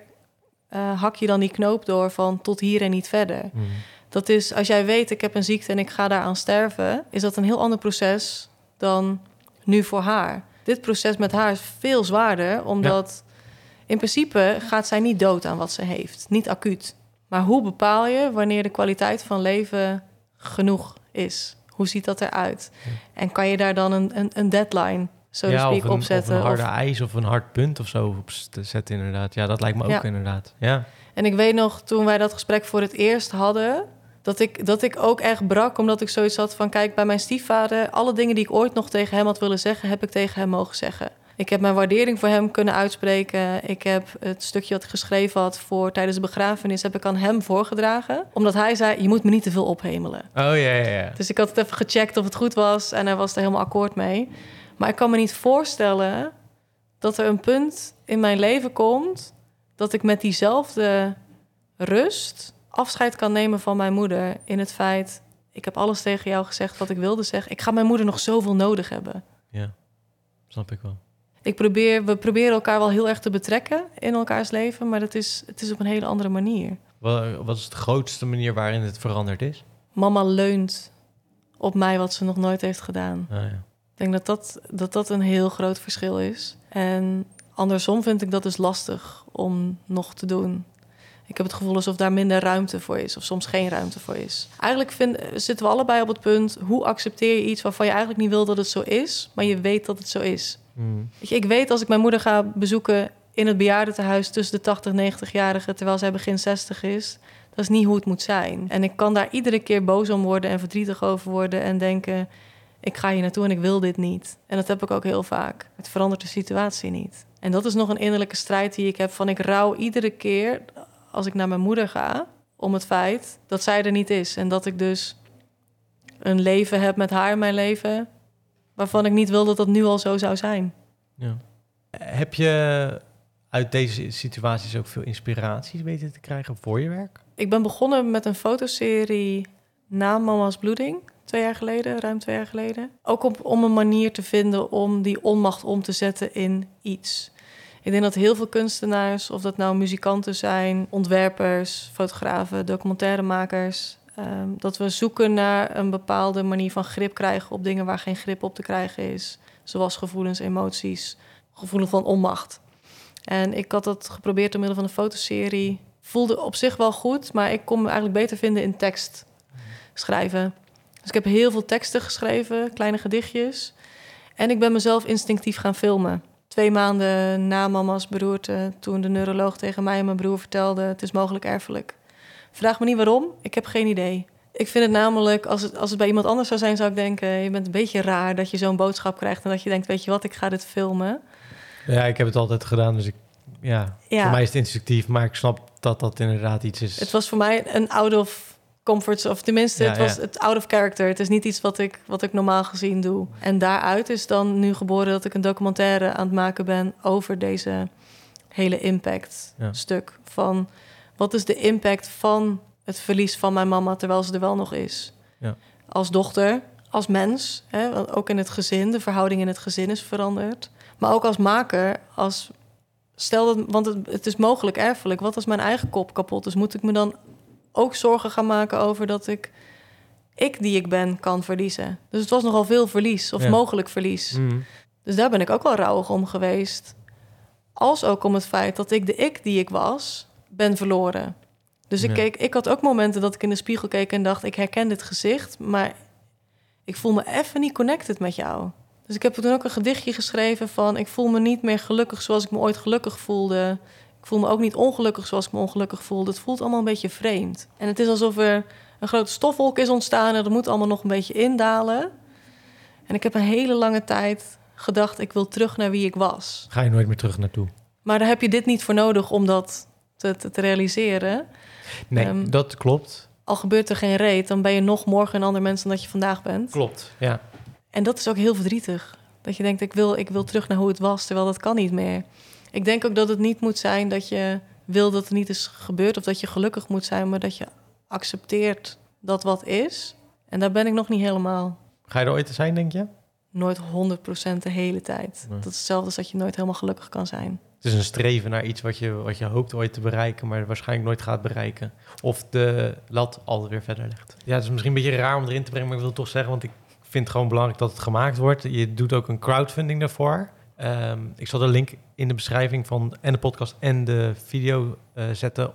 eh, hak je dan die knoop door van tot hier en niet verder? Mhm. Dat is, als jij weet, ik heb een ziekte en ik ga daaraan sterven, is dat een heel ander proces dan nu voor haar. Dit proces met haar is veel zwaarder, omdat in principe gaat zij niet dood aan wat ze heeft. Niet acuut. Maar hoe bepaal je wanneer de kwaliteit van leven genoeg is? Hoe ziet dat eruit? En kan je daar dan een, een, een deadline, zo ja, speak, of een, op zetten? Of een harde Of- ijs of een hard punt of zo op te zetten, inderdaad. Ja, dat lijkt me ook Ja. inderdaad. Ja. En ik weet nog, toen wij dat gesprek voor het eerst hadden... Dat ik, dat ik ook echt brak, omdat ik zoiets had van... kijk, bij mijn stiefvader... alle dingen die ik ooit nog tegen hem had willen zeggen... heb ik tegen hem mogen zeggen. Ik heb mijn waardering voor hem kunnen uitspreken. Ik heb het stukje wat ik geschreven had voor tijdens de begrafenis... heb ik aan hem voorgedragen. Omdat hij zei, je moet me niet te veel ophemelen. Oh ja, ja, ja. Dus ik had het even gecheckt of het goed was... en hij was er helemaal akkoord mee. Maar ik kan me niet voorstellen dat er een punt in mijn leven komt... dat ik met diezelfde rust afscheid kan nemen van mijn moeder... in het feit, ik heb alles tegen jou gezegd wat ik wilde zeggen. Ik ga mijn moeder nog zoveel nodig hebben. Ja, snap ik wel. Ik probeer, we proberen elkaar wel heel erg te betrekken in elkaars leven... maar dat is, het is op een hele andere manier. Wat, is de grootste manier waarin het veranderd is? Mama leunt op mij wat ze nog nooit heeft gedaan. Ah, ja. Ik denk dat dat, dat dat een heel groot verschil is. En andersom vind ik dat dus lastig om nog te doen. Ik heb het gevoel alsof daar minder ruimte voor is, of soms geen ruimte voor is. Eigenlijk vind, zitten we allebei op het punt: hoe accepteer je iets waarvan je eigenlijk niet wil dat het zo is, maar je weet dat het zo is? Mm. Weet je, ik weet als ik mijn moeder ga bezoeken in het bejaardentehuis tussen de 80 en 90-jarigen, terwijl zij begin 60 is, dat is niet hoe het moet zijn. En ik kan daar iedere keer boos om worden en verdrietig over worden en denken: ik ga hier naartoe en ik wil dit niet. En dat heb ik ook heel vaak. Het verandert de situatie niet. En dat is nog een innerlijke strijd die ik heb van ik rouw iedere keer als ik naar mijn moeder ga om het feit dat zij er niet is en dat ik dus een leven heb met haar in mijn leven waarvan ik niet wil dat dat nu al zo zou zijn. Ja. Heb je uit deze situaties ook veel inspiraties weten te krijgen voor je werk? Ik ben begonnen met een fotoserie na Mama's bloeding. Twee jaar geleden, ruim twee jaar geleden. Ook om, om een manier te vinden om die onmacht om te zetten in iets. Ik denk dat heel veel kunstenaars, of dat nou muzikanten zijn, ontwerpers, fotografen, documentairemakers, ehm, dat we zoeken naar een bepaalde manier van grip krijgen op dingen waar geen grip op te krijgen is. Zoals gevoelens, emoties, gevoelen van onmacht. En ik had dat geprobeerd door middel van een fotoserie. Voelde op zich wel goed, maar ik kon me eigenlijk beter vinden in tekst schrijven. Dus ik heb heel veel teksten geschreven, kleine gedichtjes. En ik ben mezelf instinctief gaan filmen. Twee maanden na mama's beroerte, toen de neuroloog tegen mij en mijn broer vertelde... het is mogelijk erfelijk. Vraag me niet waarom, ik heb geen idee. Ik vind het namelijk, als het, als het bij iemand anders zou zijn, zou ik denken... je bent een beetje raar dat je zo'n boodschap krijgt... en dat je denkt, weet je wat, ik ga dit filmen. Ja, ik heb het altijd gedaan, dus ik, ja, Ja. voor mij is het instinctief, maar ik snap dat dat inderdaad iets is. Het was voor mij een out of comfort, of tenminste, Ja, het was ja. het out of character. Het is niet iets wat ik, wat ik normaal gezien doe. En daaruit is dan nu geboren dat ik een documentaire aan het maken ben over deze hele impact Ja. stuk. Van wat is de impact van het verlies van mijn mama terwijl ze er wel nog is? Ja. Als dochter, als mens, hè, want ook in het gezin, de verhouding in het gezin is veranderd. Maar ook als maker, als stel dat, want het, het is mogelijk erfelijk. Wat als mijn eigen kop kapot is? Moet ik me dan ook zorgen gaan maken over dat ik ik die ik ben kan verliezen? Dus het was nogal veel verlies of Ja. mogelijk verlies. Mm. Dus daar ben ik ook wel rouwig om geweest. Als ook om het feit dat ik de ik die ik was, ben verloren. Dus ik, Ja. keek, ik had ook momenten dat ik in de spiegel keek en dacht... ik herken dit gezicht, maar ik voel me even niet connected met jou. Dus ik heb toen ook een gedichtje geschreven van... ik voel me niet meer gelukkig zoals ik me ooit gelukkig voelde. Ik voel me ook niet ongelukkig zoals ik me ongelukkig voelde. Het voelt allemaal een beetje vreemd. En het is alsof er een grote stofwolk is ontstaan... en dat moet allemaal nog een beetje indalen. En ik heb een hele lange tijd gedacht... ik wil terug naar wie ik was. Ga je nooit meer terug naartoe? Maar daar heb je dit niet voor nodig om dat te, te, te realiseren. Nee, Ehm, dat klopt. Al gebeurt er geen reet, dan ben je nog morgen een ander mens dan dat je vandaag bent. Klopt, ja. En dat is ook heel verdrietig. Dat je denkt, ik wil, ik wil terug naar hoe het was, terwijl dat kan niet meer. Ik denk ook dat het niet moet zijn dat je wil dat het niet is gebeurd... of dat je gelukkig moet zijn, maar dat je accepteert dat wat is. En daar ben ik nog niet helemaal. Ga je er ooit te zijn, denk je? Nooit 100% de hele tijd. Nee. Dat is hetzelfde als dat je nooit helemaal gelukkig kan zijn. Het is een streven naar iets wat je, wat je hoopt ooit te bereiken, maar waarschijnlijk nooit gaat bereiken. Of de lat alweer verder legt. Ja, het is misschien een beetje raar om erin te brengen, maar ik wil het toch zeggen, want ik vind het gewoon belangrijk dat het gemaakt wordt. Je doet ook een crowdfunding daarvoor. Ehm, ik zal de link in de beschrijving van en de podcast en de video eh, zetten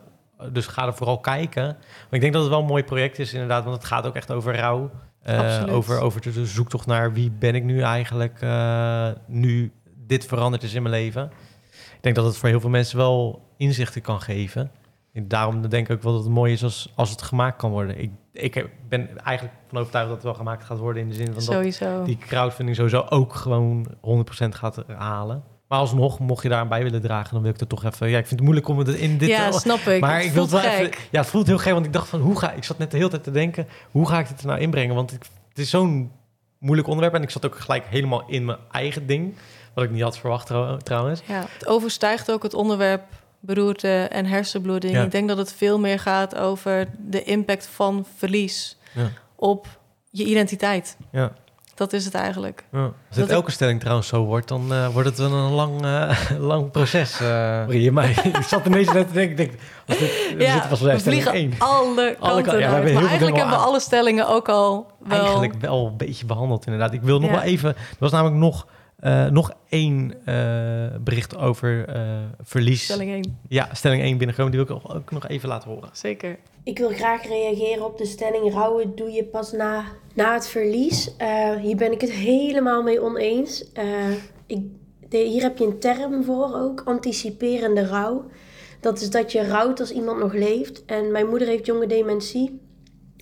Dus ga er vooral kijken. Maar ik denk dat het wel een mooi project is inderdaad. Want het gaat ook echt over rouw. Uh, over, over de zoektocht naar wie ben ik nu eigenlijk uh, nu dit veranderd is in mijn leven. Ik denk dat het voor heel veel mensen wel inzichten kan geven. Daarom denk ik ook wel dat het mooi is als, als het gemaakt kan worden. Ik, ik ben eigenlijk van overtuigd dat het wel gemaakt gaat worden in de zin van sowieso. dat die crowdfunding sowieso ook gewoon 100% gaat halen. Maar alsnog, mocht je daar aan bij willen dragen, dan wil ik er toch even. Ja, ik vind het moeilijk om het in dit. Ja, te... snap ik. Maar het ik wil het wel gek. even. Ja, het voelt heel gek, want ik dacht van hoe ga ik zat net de hele tijd te denken, hoe ga ik dit er nou inbrengen? Want ik, het is zo'n moeilijk onderwerp en ik zat ook gelijk helemaal in mijn eigen ding, wat ik niet had verwacht trouw, trouwens. Ja, het overstijgt ook het onderwerp beroerte en hersenbloeding. Ja. Ik denk dat het veel meer gaat over de impact van verlies Ja. op je identiteit. Ja. Dat is het eigenlijk. Ja. Als Dat dit ik- elke stelling trouwens zo wordt, dan eh, wordt het wel een lang, eh, lang proces. eh je mij. ik zat ineens net te denken, ik denk, als dit, we zitten pas bij we stelling vliegen één. alle kanten. Ja, uit. Maar eigenlijk hebben we al alle stellingen ook al wel... Eigenlijk wel een beetje behandeld inderdaad. Ik wil nog Ja. wel even, er was namelijk nog, eh, nog één eh, bericht over eh, verlies. Stelling 1, Ja, stelling 1 binnengekomen, die wil ik ook, ook nog even laten horen. zeker. Ik wil graag reageren op de stelling: rouwen doe je pas na, na het verlies. Eh, hier ben ik het helemaal mee oneens. Eh, ik, de- hier heb je een term voor ook: anticiperende rouw. Dat is dat je rouwt als iemand nog leeft. En mijn moeder heeft jonge dementie.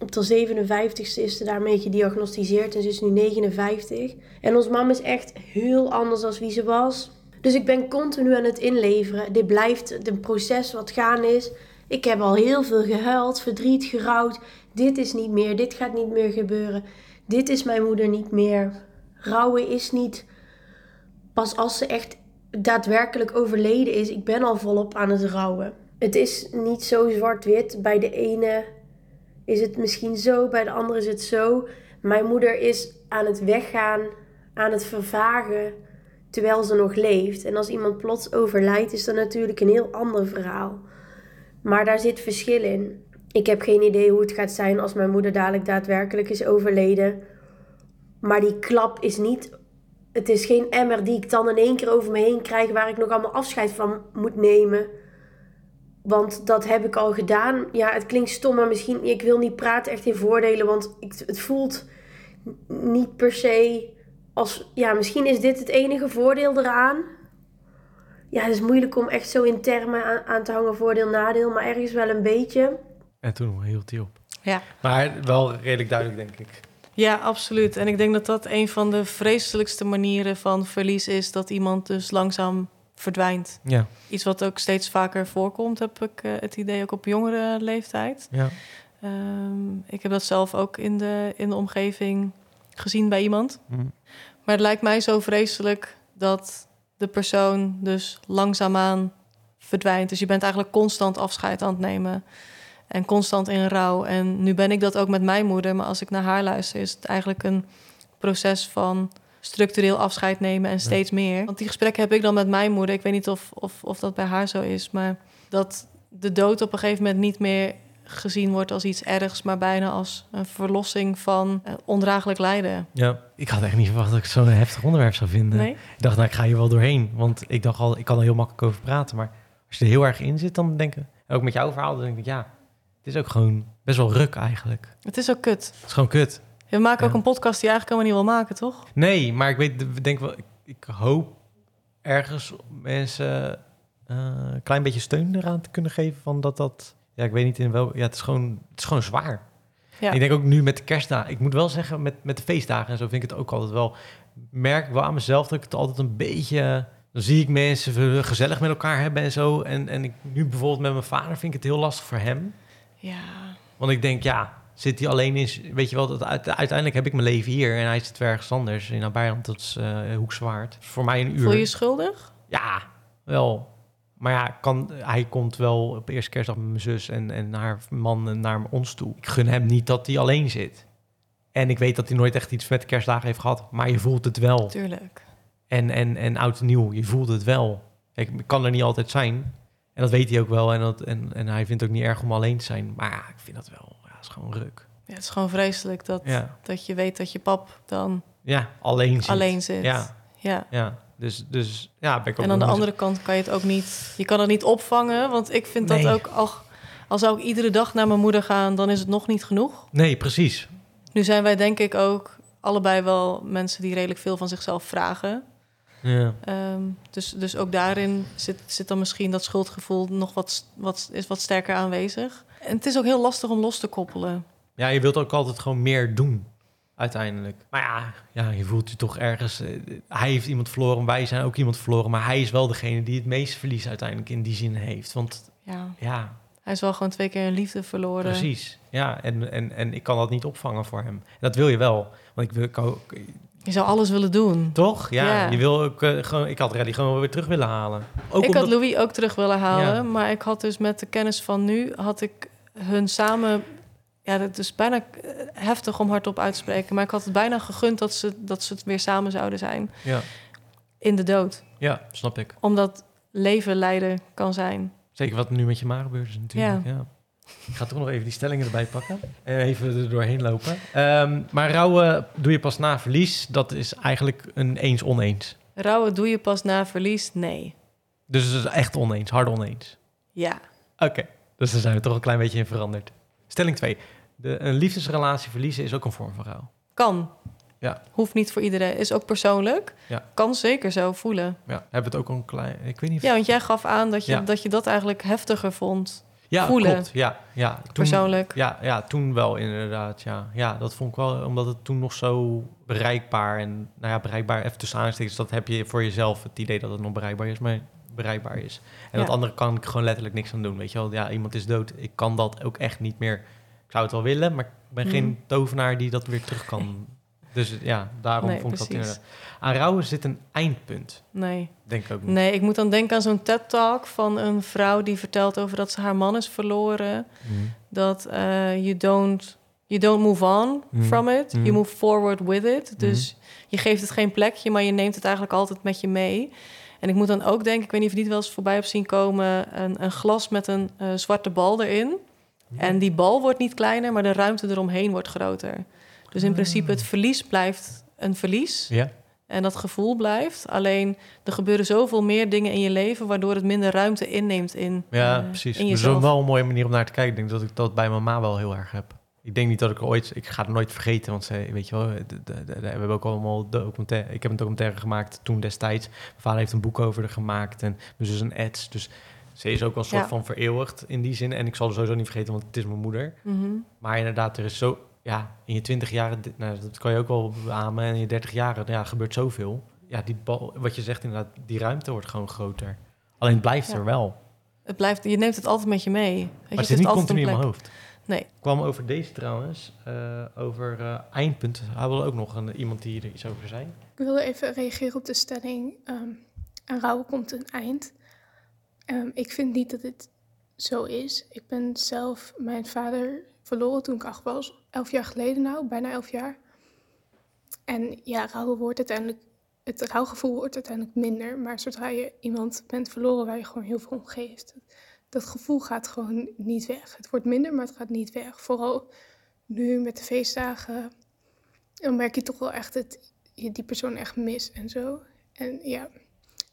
Op de 57ste is ze daarmee gediagnosticeerd en ze is nu 59. En ons mam is echt heel anders dan wie ze was. Dus ik ben continu aan het inleveren. Dit blijft een proces wat gaan is. Ik heb al heel veel gehuild, verdriet, gerouwd. Dit is niet meer, dit gaat niet meer gebeuren. Dit is mijn moeder niet meer. Rouwen is niet pas als ze echt daadwerkelijk overleden is. Ik ben al volop aan het rouwen. Het is niet zo zwart-wit. Bij de ene is het misschien zo, bij de andere is het zo. Mijn moeder is aan het weggaan, aan het vervagen terwijl ze nog leeft. En als iemand plots overlijdt, is dat natuurlijk een heel ander verhaal. Maar daar zit verschil in. Ik heb geen idee hoe het gaat zijn als mijn moeder dadelijk daadwerkelijk is overleden. Maar die klap is niet. Het is geen emmer die ik dan in één keer over me heen krijg waar ik nog allemaal afscheid van moet nemen. Want dat heb ik al gedaan. Ja, het klinkt stom, maar misschien. Ik wil niet praten echt in voordelen, want ik, het voelt niet per se als. Ja, misschien is dit het enige voordeel eraan. Ja, het is moeilijk om echt zo in termen aan, aan te hangen, voordeel, nadeel, maar ergens wel een beetje. En toen hield hij op. Ja. Maar wel redelijk duidelijk, denk ik. Ja, absoluut. En ik denk dat dat een van de vreselijkste manieren van verlies is... dat iemand dus langzaam verdwijnt. Ja, Iets wat ook steeds vaker voorkomt, heb ik eh, het idee, ook op jongere leeftijd. ja. Ehm, ik heb dat zelf ook in de, in de omgeving gezien bij iemand. Hm. Maar het lijkt mij zo vreselijk dat de persoon dus langzaamaan verdwijnt. Dus je bent eigenlijk constant afscheid aan het nemen. En constant in rouw. En nu ben ik dat ook met mijn moeder. Maar als ik naar haar luister, is het eigenlijk een proces van structureel afscheid nemen en steeds meer. Want die gesprekken heb ik dan met mijn moeder. Ik weet niet of, of, of dat bij haar zo is. Maar dat de dood op een gegeven moment niet meer gezien wordt als iets ergs, maar bijna als een verlossing van eh, ondraaglijk lijden. ja. Ik had echt niet verwacht dat ik zo'n heftig onderwerp zou vinden. Nee? Ik dacht, nou, ik ga hier wel doorheen. Want ik dacht al, ik kan er heel makkelijk over praten. Maar als je er heel erg in zit, dan denk ik... Ook met jouw verhaal, dan denk ik, ja... Het is ook gewoon best wel ruk eigenlijk. Het is ook kut. Het is gewoon kut. We maken ook een podcast die eigenlijk helemaal niet wil maken, toch? Nee, maar ik weet, ik denk wel... Ik, ik hoop ergens mensen eh, een klein beetje steun eraan te kunnen geven. Van dat dat... Ja, ik weet niet in welk... Ja, het is gewoon, het is gewoon zwaar. Ja. Ik denk ook nu met de kerstdagen. Ik moet wel zeggen, met, met de feestdagen en zo vind ik het ook altijd wel. Merk ik wel aan mezelf dat ik het altijd een beetje. Dan zie ik mensen gezellig met elkaar hebben en zo. En, en ik, nu bijvoorbeeld met mijn vader vind ik het heel lastig voor hem. Ja. Want ik denk, ja, zit hij alleen in. Weet je wel, dat uit- uiteindelijk heb ik mijn leven hier en hij zit weer ergens anders in Nabijland. Dat is eh Hoekzwaard. Voor mij een uur. Voel je je schuldig? Ja, wel. Maar ja, kan, hij komt wel op eerste kerstdag met mijn zus en, en haar man naar ons toe. Ik gun hem niet dat hij alleen zit. En ik weet dat hij nooit echt iets met de kerstdagen heeft gehad. Maar je voelt het wel. Tuurlijk. En, en, en oud en nieuw, je voelt het wel. Ik kan er niet altijd zijn. En dat weet hij ook wel. En, dat, en, en hij vindt het ook niet erg om alleen te zijn. Maar ja, ik vind dat wel. Is gewoon ruk. Ja, het is gewoon vreselijk dat, Ja, dat je weet dat je pap dan ja alleen zit. alleen zit. Ja, ja. ja. Dus, dus ja, ben ik ook En aan de andere kant kan je het ook niet... Je kan het niet opvangen, want ik vind Nee. dat ook... Al, Al zou ik iedere dag naar mijn moeder gaan, dan is het nog niet genoeg. Nee, precies. Nu zijn wij denk ik ook allebei wel mensen die redelijk veel van zichzelf vragen. Ja. Ehm, dus, dus ook daarin zit, zit dan misschien dat schuldgevoel nog wat, wat, is wat sterker aanwezig. En het is ook heel lastig om los te koppelen. ja, je wilt ook altijd gewoon meer doen, uiteindelijk. Maar ja, ja je voelt je toch ergens... eh, hij heeft iemand verloren, wij zijn ook iemand verloren... maar hij is wel degene die het meeste verlies uiteindelijk in die zin heeft. Want Ja, ja, hij is wel gewoon twee keer een liefde verloren. precies. Ja, en, en, en ik kan dat niet opvangen voor hem. Dat wil je wel. Want ik wil ik ook... Je zou alles willen doen. Toch? Ja, Ja. je wil ook eh, gewoon... Ik had Reddy gewoon weer terug willen halen. Ook ik omdat... had Louis ook terug willen halen, Ja. maar ik had dus met de kennis van nu, had ik hun samen, ja, dat is bijna heftig om hardop uit te spreken, maar ik had het bijna gegund dat ze, dat ze het weer samen zouden zijn Ja, in de dood. ja, snap ik. Omdat leven lijden kan zijn. Zeker wat nu met je maag gebeurd is natuurlijk. Ja. Ik ga toch nog even die stellingen erbij pakken. En even er doorheen lopen. Ehm, maar rouwen doe je pas na verlies. Dat is eigenlijk een eens-oneens. Rouwen doe je pas na verlies? Nee. Dus het is echt oneens, hard oneens. Ja. Oké, dus daar zijn we toch een klein beetje in veranderd. Stelling 2. Een liefdesrelatie verliezen is ook een vorm van rouw. Kan. Ja. Hoeft niet voor iedereen. Is ook persoonlijk. Ja. Kan zeker zo voelen. Ja, hebben we het ook een klein... Ik weet niet. Ja, want jij gaf aan dat je, Ja. dat, je dat eigenlijk heftiger vond. Ja, voelen. klopt. Ja, ja. Toen, Persoonlijk. Ja, ja, toen wel inderdaad. Ja. ja, dat vond ik wel, omdat het toen nog zo bereikbaar en nou ja, bereikbaar even tussen aanstekens. Dat heb je voor jezelf het idee dat het nog bereikbaar is, maar bereikbaar is. En Ja. dat andere kan ik gewoon letterlijk niks aan doen. Weet je wel, ja, iemand is dood. Ik kan dat ook echt niet meer. Ik zou het wel willen, maar ik ben Mhm. geen tovenaar die dat weer terug kan. Dus ja, daarom Nee, vond ik dat inderdaad. Aan rouwen zit een eindpunt. Nee. Denk ik ook niet. Nee, ik moet dan denken aan zo'n TED-talk van een vrouw die vertelt over dat ze haar man is verloren. Mhm. Dat eh you, don't, you don't move on Mhm. from it, Mhm. you move forward with it. Mhm. Dus je geeft het geen plekje, maar je neemt het eigenlijk altijd met je mee. En ik moet dan ook denken, ik weet niet of je het wel eens voorbij hebt zien komen, een, een glas met een eh, zwarte bal erin. En die bal wordt niet kleiner, maar de ruimte eromheen wordt groter. Dus in principe het verlies blijft een verlies. Ja, En dat gevoel blijft. Alleen er gebeuren zoveel meer dingen in je leven... waardoor het minder ruimte inneemt in, Ja, eh, precies. in Dat is wel een mooie manier om naar te kijken. Ik denk dat ik dat bij mama wel heel erg heb. Ik denk niet dat ik ooit... Ik ga het nooit vergeten, want ze, weet je wel... we hebben ook allemaal documentaire... Ik heb een documentaire gemaakt toen destijds. Mijn vader heeft een boek over haar gemaakt. En dus is een ads. Dus ze is ook wel een soort Ja. van vereeuwigd in die zin. En ik zal er sowieso niet vergeten, want het is mijn moeder. Mhm. Maar inderdaad, er is zo... Ja, in je twintig jaren... Nou, dat kan je ook wel beamen. En in je dertig jaren ja, gebeurt zoveel. Ja, die bal... Wat je zegt inderdaad, die ruimte wordt gewoon groter. Alleen het blijft Ja. er wel. Het blijft, je neemt het altijd met je mee. Weet je, Maar het zit niet continu in mijn hoofd. Kwam over deze trouwens, eh, over eh, eindpunt. Hij wilde ook nog een, iemand die er iets over zei. Ik wilde even reageren op de stelling: ehm aan rouwen komt een eind. Ehm, ik vind niet dat dit zo is. Ik ben zelf mijn vader verloren toen ik acht was. Elf jaar geleden nou, bijna elf jaar. En ja, rouwen wordt uiteindelijk... Het rouwgevoel wordt uiteindelijk minder. Maar zodra je iemand bent verloren waar je gewoon heel veel om geeft... Dat gevoel gaat gewoon niet weg. Het wordt minder, maar het gaat niet weg. Vooral nu met de feestdagen... Dan merk je toch wel echt dat je die persoon echt mist en zo. En ja,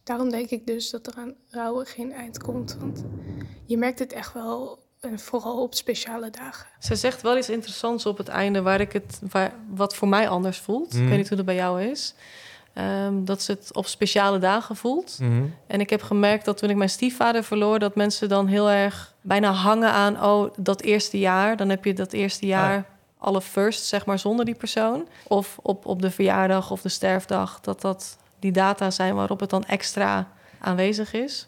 daarom denk ik dus dat er aan rouwen geen eind komt. Want je merkt het echt wel, en vooral op speciale dagen. Ze zegt wel iets interessants op het einde... Waar ik het, waar, wat voor mij anders voelt. Ik weet niet hoe dat bij jou is. Ehm, dat ze het op speciale dagen voelt. En ik heb gemerkt dat toen ik mijn stiefvader verloor... dat mensen dan heel erg bijna hangen aan... oh, dat eerste jaar. Dan heb je dat eerste jaar alle first, zeg maar, zonder die persoon. Of op, op de verjaardag of de sterfdag... dat dat die data zijn waarop het dan extra aanwezig is.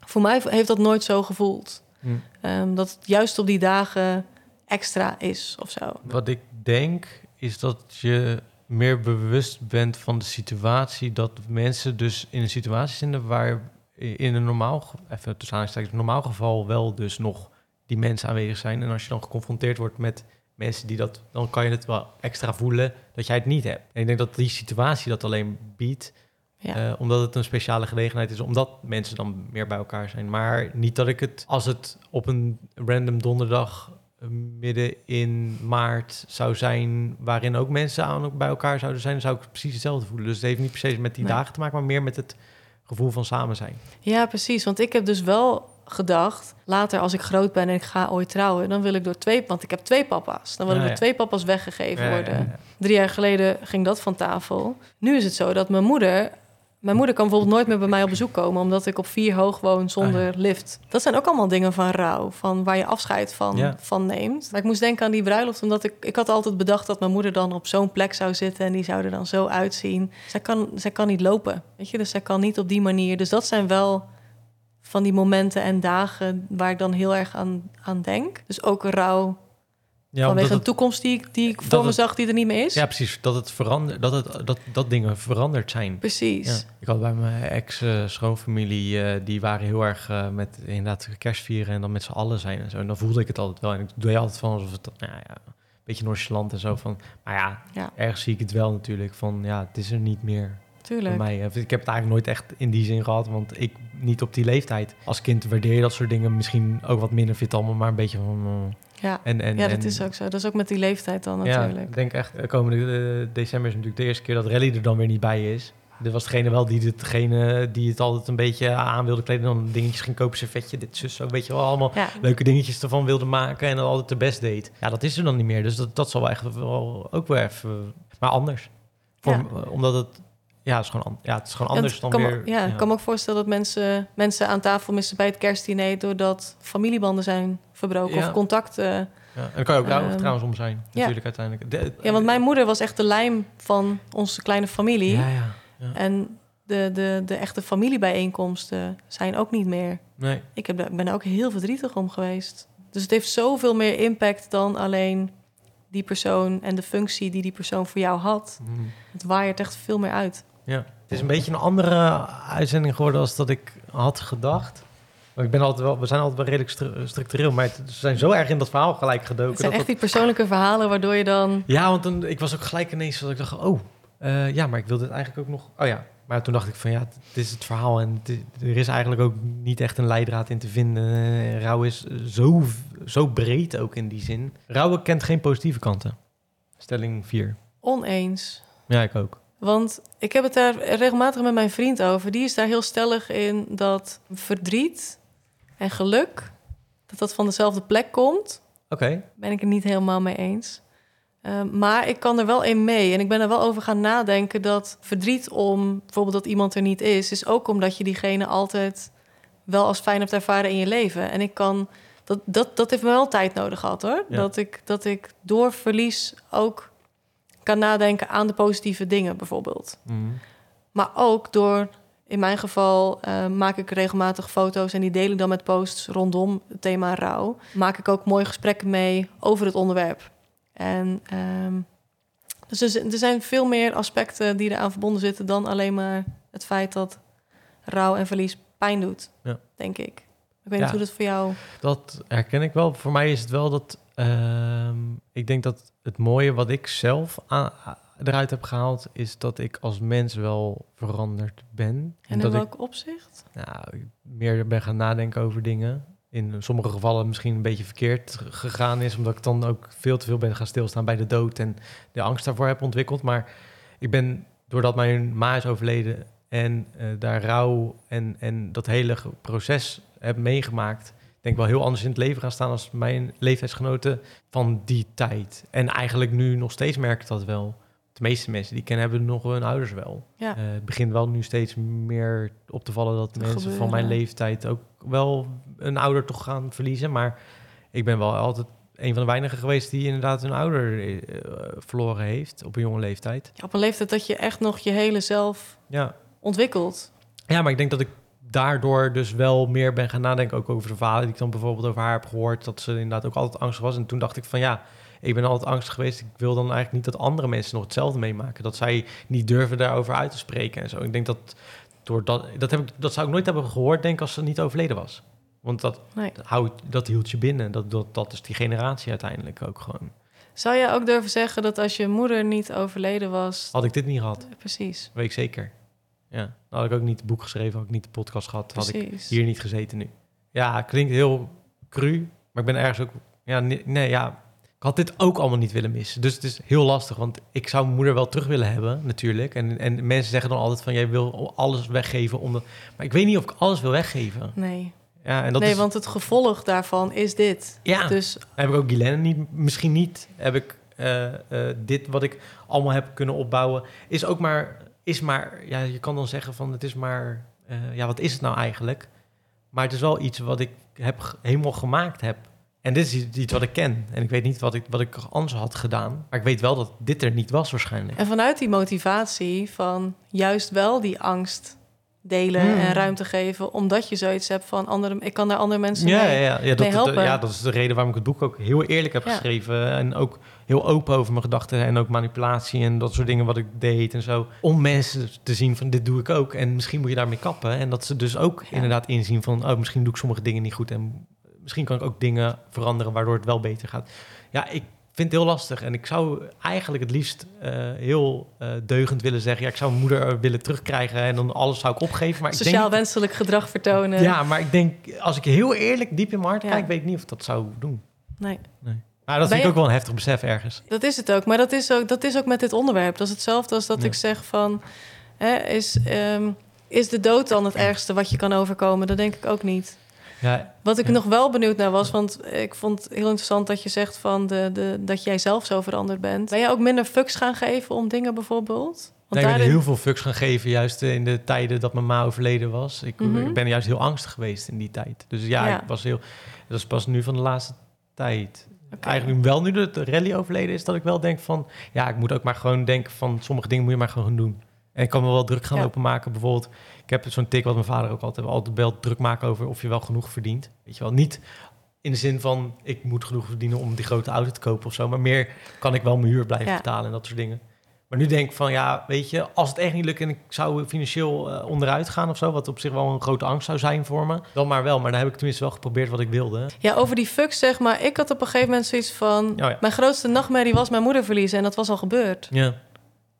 Voor mij heeft dat nooit zo gevoeld. Hm. Ehm, dat het juist op die dagen extra is of zo. Wat ik denk, is dat je meer bewust bent van de situatie. Dat mensen dus in een situatie zitten waar in een normaal, even tussen normaal geval wel dus nog die mensen aanwezig zijn. En als je dan geconfronteerd wordt met mensen die dat, dan kan je het wel extra voelen dat jij het niet hebt. En ik denk dat die situatie dat alleen biedt. Ja. Eh, omdat het een speciale gelegenheid is, omdat mensen dan meer bij elkaar zijn. Maar niet dat ik het, als het op een random donderdag midden in maart zou zijn, waarin ook mensen aan bij elkaar zouden zijn, dan zou ik precies hetzelfde voelen. Dus het heeft niet se met die Nee. dagen te maken, maar meer met het gevoel van samen zijn. Ja, precies. Want ik heb dus wel gedacht, later als ik groot ben en ik ga ooit trouwen, dan wil ik door twee, want ik heb twee papa's, dan wil ik door ja. twee papa's weggegeven Ja, worden. Drie jaar geleden ging dat van tafel. Nu is het zo dat mijn moeder. Mijn moeder kan bijvoorbeeld nooit meer bij mij op bezoek komen, omdat ik op vier hoog woon zonder Ah, lift. Dat zijn ook allemaal dingen van rouw, van waar je afscheid van, Ja. van neemt. Maar ik moest denken aan die bruiloft, omdat ik, ik had altijd bedacht dat mijn moeder dan op zo'n plek zou zitten en die zou er dan zo uitzien. Zij kan, zij kan niet lopen, weet je, dus zij kan niet op die manier. Dus dat zijn wel van die momenten en dagen waar ik dan heel erg aan, aan denk. Dus ook een rouw Ja, vanwege een toekomst die, ik- die ik voor me zag die er niet meer is. ja, precies. Dat, het verander, dat, het, dat, dat dingen veranderd zijn. Precies. Ja. Ik had bij mijn ex-schoonfamilie, eh, die waren heel erg eh, met inderdaad kerst vieren en dan met z'n allen zijn en zo. En dan voelde ik het altijd wel. En ik doe je altijd van alsof het, nou ja, een beetje nonchalant en zo van. Maar ja, Ja. ergens zie ik het wel natuurlijk van, ja, het is er niet meer Tuurlijk. voor mij. Ik heb het eigenlijk nooit echt in die zin gehad, want ik niet op die leeftijd. Als kind waardeer je dat soort dingen misschien ook wat minder, vind het allemaal maar een beetje van... eh, Ja. en, en, ja, dat en- is ook zo. Dat is ook met die leeftijd dan ja, natuurlijk. ik denk echt, eh, komende eh, december is natuurlijk de eerste keer dat Rally er dan weer niet bij is. Dit was degene wel die, degene die het altijd een beetje aan wilde kleden. Dan dingetjes ging kopen, servetje, dit, zus, zo. Weet je wel, allemaal Ja. leuke dingetjes ervan wilde maken. En dan altijd de best deed. Ja, dat is er dan niet meer. Dus dat, dat zal wel echt wel ook weer even... Maar anders. Voor, Ja. Omdat het... Ja, het is gewoon, ja, het is gewoon anders het dan kan weer... ja, ik kan me ook voorstellen dat mensen, mensen aan tafel missen bij het kerstdiner... doordat familiebanden zijn verbroken Ja. of contacten. Ja, en daar kan je ook Ehm, trouwens om zijn, natuurlijk uiteindelijk. De- Ja, want mijn moeder was echt de lijm van onze kleine familie. Ja, ja. ja. En de, de, de echte familiebijeenkomsten zijn ook niet meer. Nee, Ik heb, ben ook heel verdrietig om geweest. Dus het heeft zoveel meer impact dan alleen die persoon... en de functie die die persoon voor jou had. Mhm. Het waaiert echt veel meer uit. Ja, het is een beetje een andere uitzending geworden als dat ik had gedacht. Maar ik ben altijd wel, we zijn altijd wel redelijk stru- structureel, maar het, ze zijn zo erg in dat verhaal gelijk gedoken. Het zijn dat echt die persoonlijke verhalen waardoor je dan... ja, want dan, ik was ook gelijk ineens dat ik dacht, oh, eh, ja, maar ik wil dit eigenlijk ook nog. Oh ja, maar toen dacht ik van ja, dit is het verhaal en het er is eigenlijk ook niet echt een leidraad in te vinden. Eh, Rouw is zo, zo breed ook in die zin. Rouwen kent geen positieve kanten. Stelling 4. Oneens. Ja, ik ook. Want ik heb het daar regelmatig met mijn vriend over. Die is daar heel stellig in dat verdriet en geluk... dat dat van dezelfde plek komt. Oké. Ben ik het niet helemaal mee eens. Ehm, maar ik kan er wel in mee. En ik ben er wel over gaan nadenken dat verdriet om bijvoorbeeld dat iemand er niet is... is ook omdat je diegene altijd wel als fijn hebt ervaren in je leven. En ik kan... Dat, dat, dat heeft me wel tijd nodig gehad, hoor. Ja. Dat, ik, dat ik door verlies ook kan nadenken aan de positieve dingen, bijvoorbeeld. Mhm. Maar ook door, in mijn geval, eh, maak ik regelmatig foto's en die deel ik dan met posts rondom het thema rouw. Maak ik ook mooie gesprekken mee over het onderwerp. En ehm, dus er, zijn veel meer aspecten die eraan verbonden zitten dan alleen maar het feit dat rouw en verlies pijn doet, Ja. denk ik. Ik weet Ja. niet hoe dat voor jou. Dat herken ik wel. Voor mij is het wel dat. ehm, ik denk dat het mooie wat ik zelf aan, eruit heb gehaald. is dat ik als mens wel veranderd ben. En dat in ik welk opzicht? nou, ik meer ben gaan nadenken over dingen. In sommige gevallen misschien een beetje verkeerd gegaan is. Omdat ik dan ook veel te veel ben gaan stilstaan bij de dood. En de angst daarvoor heb ontwikkeld. Maar ik ben, doordat mijn ma is overleden. en eh, daar rouw en, en dat hele proces heb meegemaakt. Denk wel heel anders in het leven gaan staan als mijn leeftijdsgenoten van die tijd. En eigenlijk nu nog steeds merk ik dat wel. De meeste mensen die ik ken hebben nog hun ouders wel. Ja. Eh, het begint wel nu steeds meer op te vallen dat mensen van mijn leeftijd ook wel een ouder toch gaan verliezen. Maar ik ben wel altijd een van de weinigen geweest die inderdaad een ouder eh, verloren heeft op een jonge leeftijd. Ja, op een leeftijd dat je echt nog je hele zelf Ja. ontwikkelt. ja, maar ik denk dat ik daardoor dus wel meer ben gaan nadenken ook over de verhalen die ik dan bijvoorbeeld over haar heb gehoord. Dat ze inderdaad ook altijd angstig was. En toen dacht ik van ja, ik ben altijd angstig geweest. Ik wil dan eigenlijk niet dat andere mensen nog hetzelfde meemaken. Dat zij niet durven daarover uit te spreken en zo. Ik denk dat door dat, dat, heb ik, dat zou ik nooit hebben gehoord, denk ik, als ze niet overleden was. Want dat, Nee. houdt, dat hield je binnen. Dat, dat, dat is die generatie uiteindelijk ook gewoon. Zou je ook durven zeggen dat als je moeder niet overleden was... Had ik dit niet gehad, Precies, weet ik zeker. Ja, dan had ik ook niet het boek geschreven, had ik niet de podcast gehad, had ik hier niet gezeten nu. Ja, klinkt heel cru, maar ik ben ergens ook... Ja, nee, nee, ja, ik had dit ook allemaal niet willen missen. Dus het is heel lastig, want ik zou mijn moeder wel terug willen hebben, natuurlijk. En, en mensen zeggen dan altijd van, jij wil alles weggeven. Omdat, maar ik weet niet of ik alles wil weggeven. Nee. Ja, en dat nee, is, want het gevolg daarvan is dit. ja, Dus heb ik ook Guylaine niet, misschien niet, heb ik eh, eh, dit wat ik allemaal heb kunnen opbouwen, is ook maar, is maar, ja, je kan dan zeggen van het is maar, eh, ja, wat is het nou eigenlijk? Maar het is wel iets wat ik heb, helemaal gemaakt heb. En dit is iets wat ik ken. En ik weet niet wat ik, wat ik anders had gedaan. Maar ik weet wel dat dit er niet was waarschijnlijk. En vanuit die motivatie van juist wel die angst delen Hmm. en ruimte geven, omdat je zoiets hebt van andere, ik kan daar andere mensen Ja, ja, mee. ja, ja, dat, mee helpen. dat- ja, dat is de reden waarom ik het boek ook heel eerlijk heb Ja. geschreven. En ook heel open over mijn gedachten en ook manipulatie en dat soort dingen wat ik deed en zo. Om mensen te zien van dit doe ik ook en misschien moet je daarmee kappen. En dat ze dus ook Ja. inderdaad inzien van oh, misschien doe ik sommige dingen niet goed en misschien kan ik ook dingen veranderen waardoor het wel beter gaat. Ja, ik vind het heel lastig en ik zou eigenlijk het liefst eh, heel eh, deugend willen zeggen. Ja, ik zou mijn moeder willen terugkrijgen en dan alles zou ik opgeven. Maar ik Sociaal denk, wenselijk gedrag vertonen. ja, maar ik denk, als ik heel eerlijk diep in mijn hart Ja. kijk, weet ik niet of ik dat zou doen. Nee, Maar dat Ben vind ik ook wel een heftig besef ergens. dat is het ook. Maar dat is ook, dat is ook met dit onderwerp. Dat is hetzelfde als dat ik zeg van... Hè, is, ehm, is de dood dan het ergste wat je kan overkomen? Dat denk ik ook niet. Ja, Wat ik Ja. nog wel benieuwd naar was, want ik vond het heel interessant dat je zegt van de, de, dat jij zelf zo veranderd bent. Ben jij ook minder fucks gaan geven om dingen bijvoorbeeld? ik Want ben daarin, heel veel fucks gaan geven, juist in de tijden dat mijn ma overleden was. Ik, Mhm. ik ben juist heel angstig geweest in die tijd. Dus ja, Ja. ik was heel... Dat is pas nu van de laatste tijd. Eigenlijk wel nu de rally overleden is, dat ik wel denk van... Ja, ik moet ook maar gewoon denken van... Sommige dingen moet je maar gewoon doen. En ik kan me wel druk gaan Ja. lopen maken. Bijvoorbeeld, ik heb zo'n tik wat mijn vader ook altijd... Altijd belt druk maken over of je wel genoeg verdient. Weet je wel, niet in de zin van... Ik moet genoeg verdienen om die grote auto te kopen of zo. Maar meer kan ik wel mijn huur blijven Ja. betalen en dat soort dingen. Maar nu denk ik van, ja, weet je, als het echt niet lukt en ik zou financieel eh, onderuit gaan of zo, wat op zich wel een grote angst zou zijn voor me, dan maar wel. Maar dan heb ik tenminste wel geprobeerd wat ik wilde. Ja, over die fucks zeg maar. Ik had op een gegeven moment zoiets van... ja. Mijn grootste nachtmerrie was mijn moeder verliezen en dat was al gebeurd. Ja,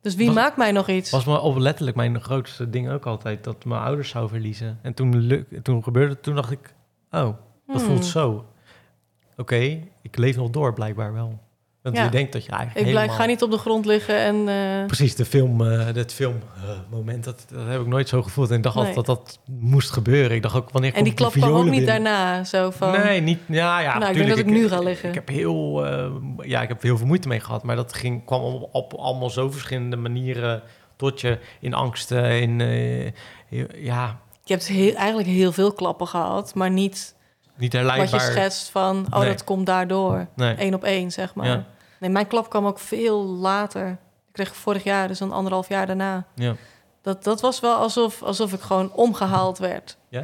Dus wie Was- maakt mij nog iets? was me op letterlijk mijn grootste ding ook altijd, dat mijn ouders zou verliezen. En toen, luk, toen gebeurde het, toen dacht ik, oh, dat Hmm. voelt zo. Oké, ik leef nog door blijkbaar wel. Want Ja. je denkt dat je eigenlijk Ik blijf, helemaal... ga niet op de grond liggen en... eh, Precies, de film, eh dat filmmoment, dat, dat heb ik nooit zo gevoeld. En ik dacht Nee. altijd dat dat moest gebeuren. Ik dacht ook, wanneer en die klap kwam ook niet binnen? daarna. Zo van... Nee, niet. Ja, ja. Nou, ik denk dat ik nu ga liggen. Ik heb heel, eh, ja, ik heb heel veel moeite mee gehad, maar dat ging kwam op, op allemaal zo verschillende manieren tot je in angsten, in ja, Je hebt heel, eigenlijk heel veel klappen gehad, maar niet niet wat je schetst van... oh, Nee. dat komt daardoor. Nee. Eén op één, zeg maar. Ja. Nee, mijn klap kwam ook veel later. Ik kreeg vorig jaar, dus een anderhalf jaar daarna. Ja. Dat, dat was wel alsof, alsof ik gewoon omgehaald werd. Ja?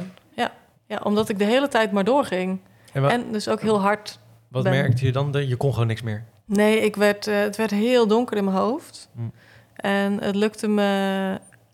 Ja, omdat ik de hele tijd maar doorging. En En dus ook heel hard. wat ben- merkte je dan? De- Je kon gewoon niks meer. Nee, ik werd, eh, het werd heel donker in mijn hoofd. Hm. En het lukte, me,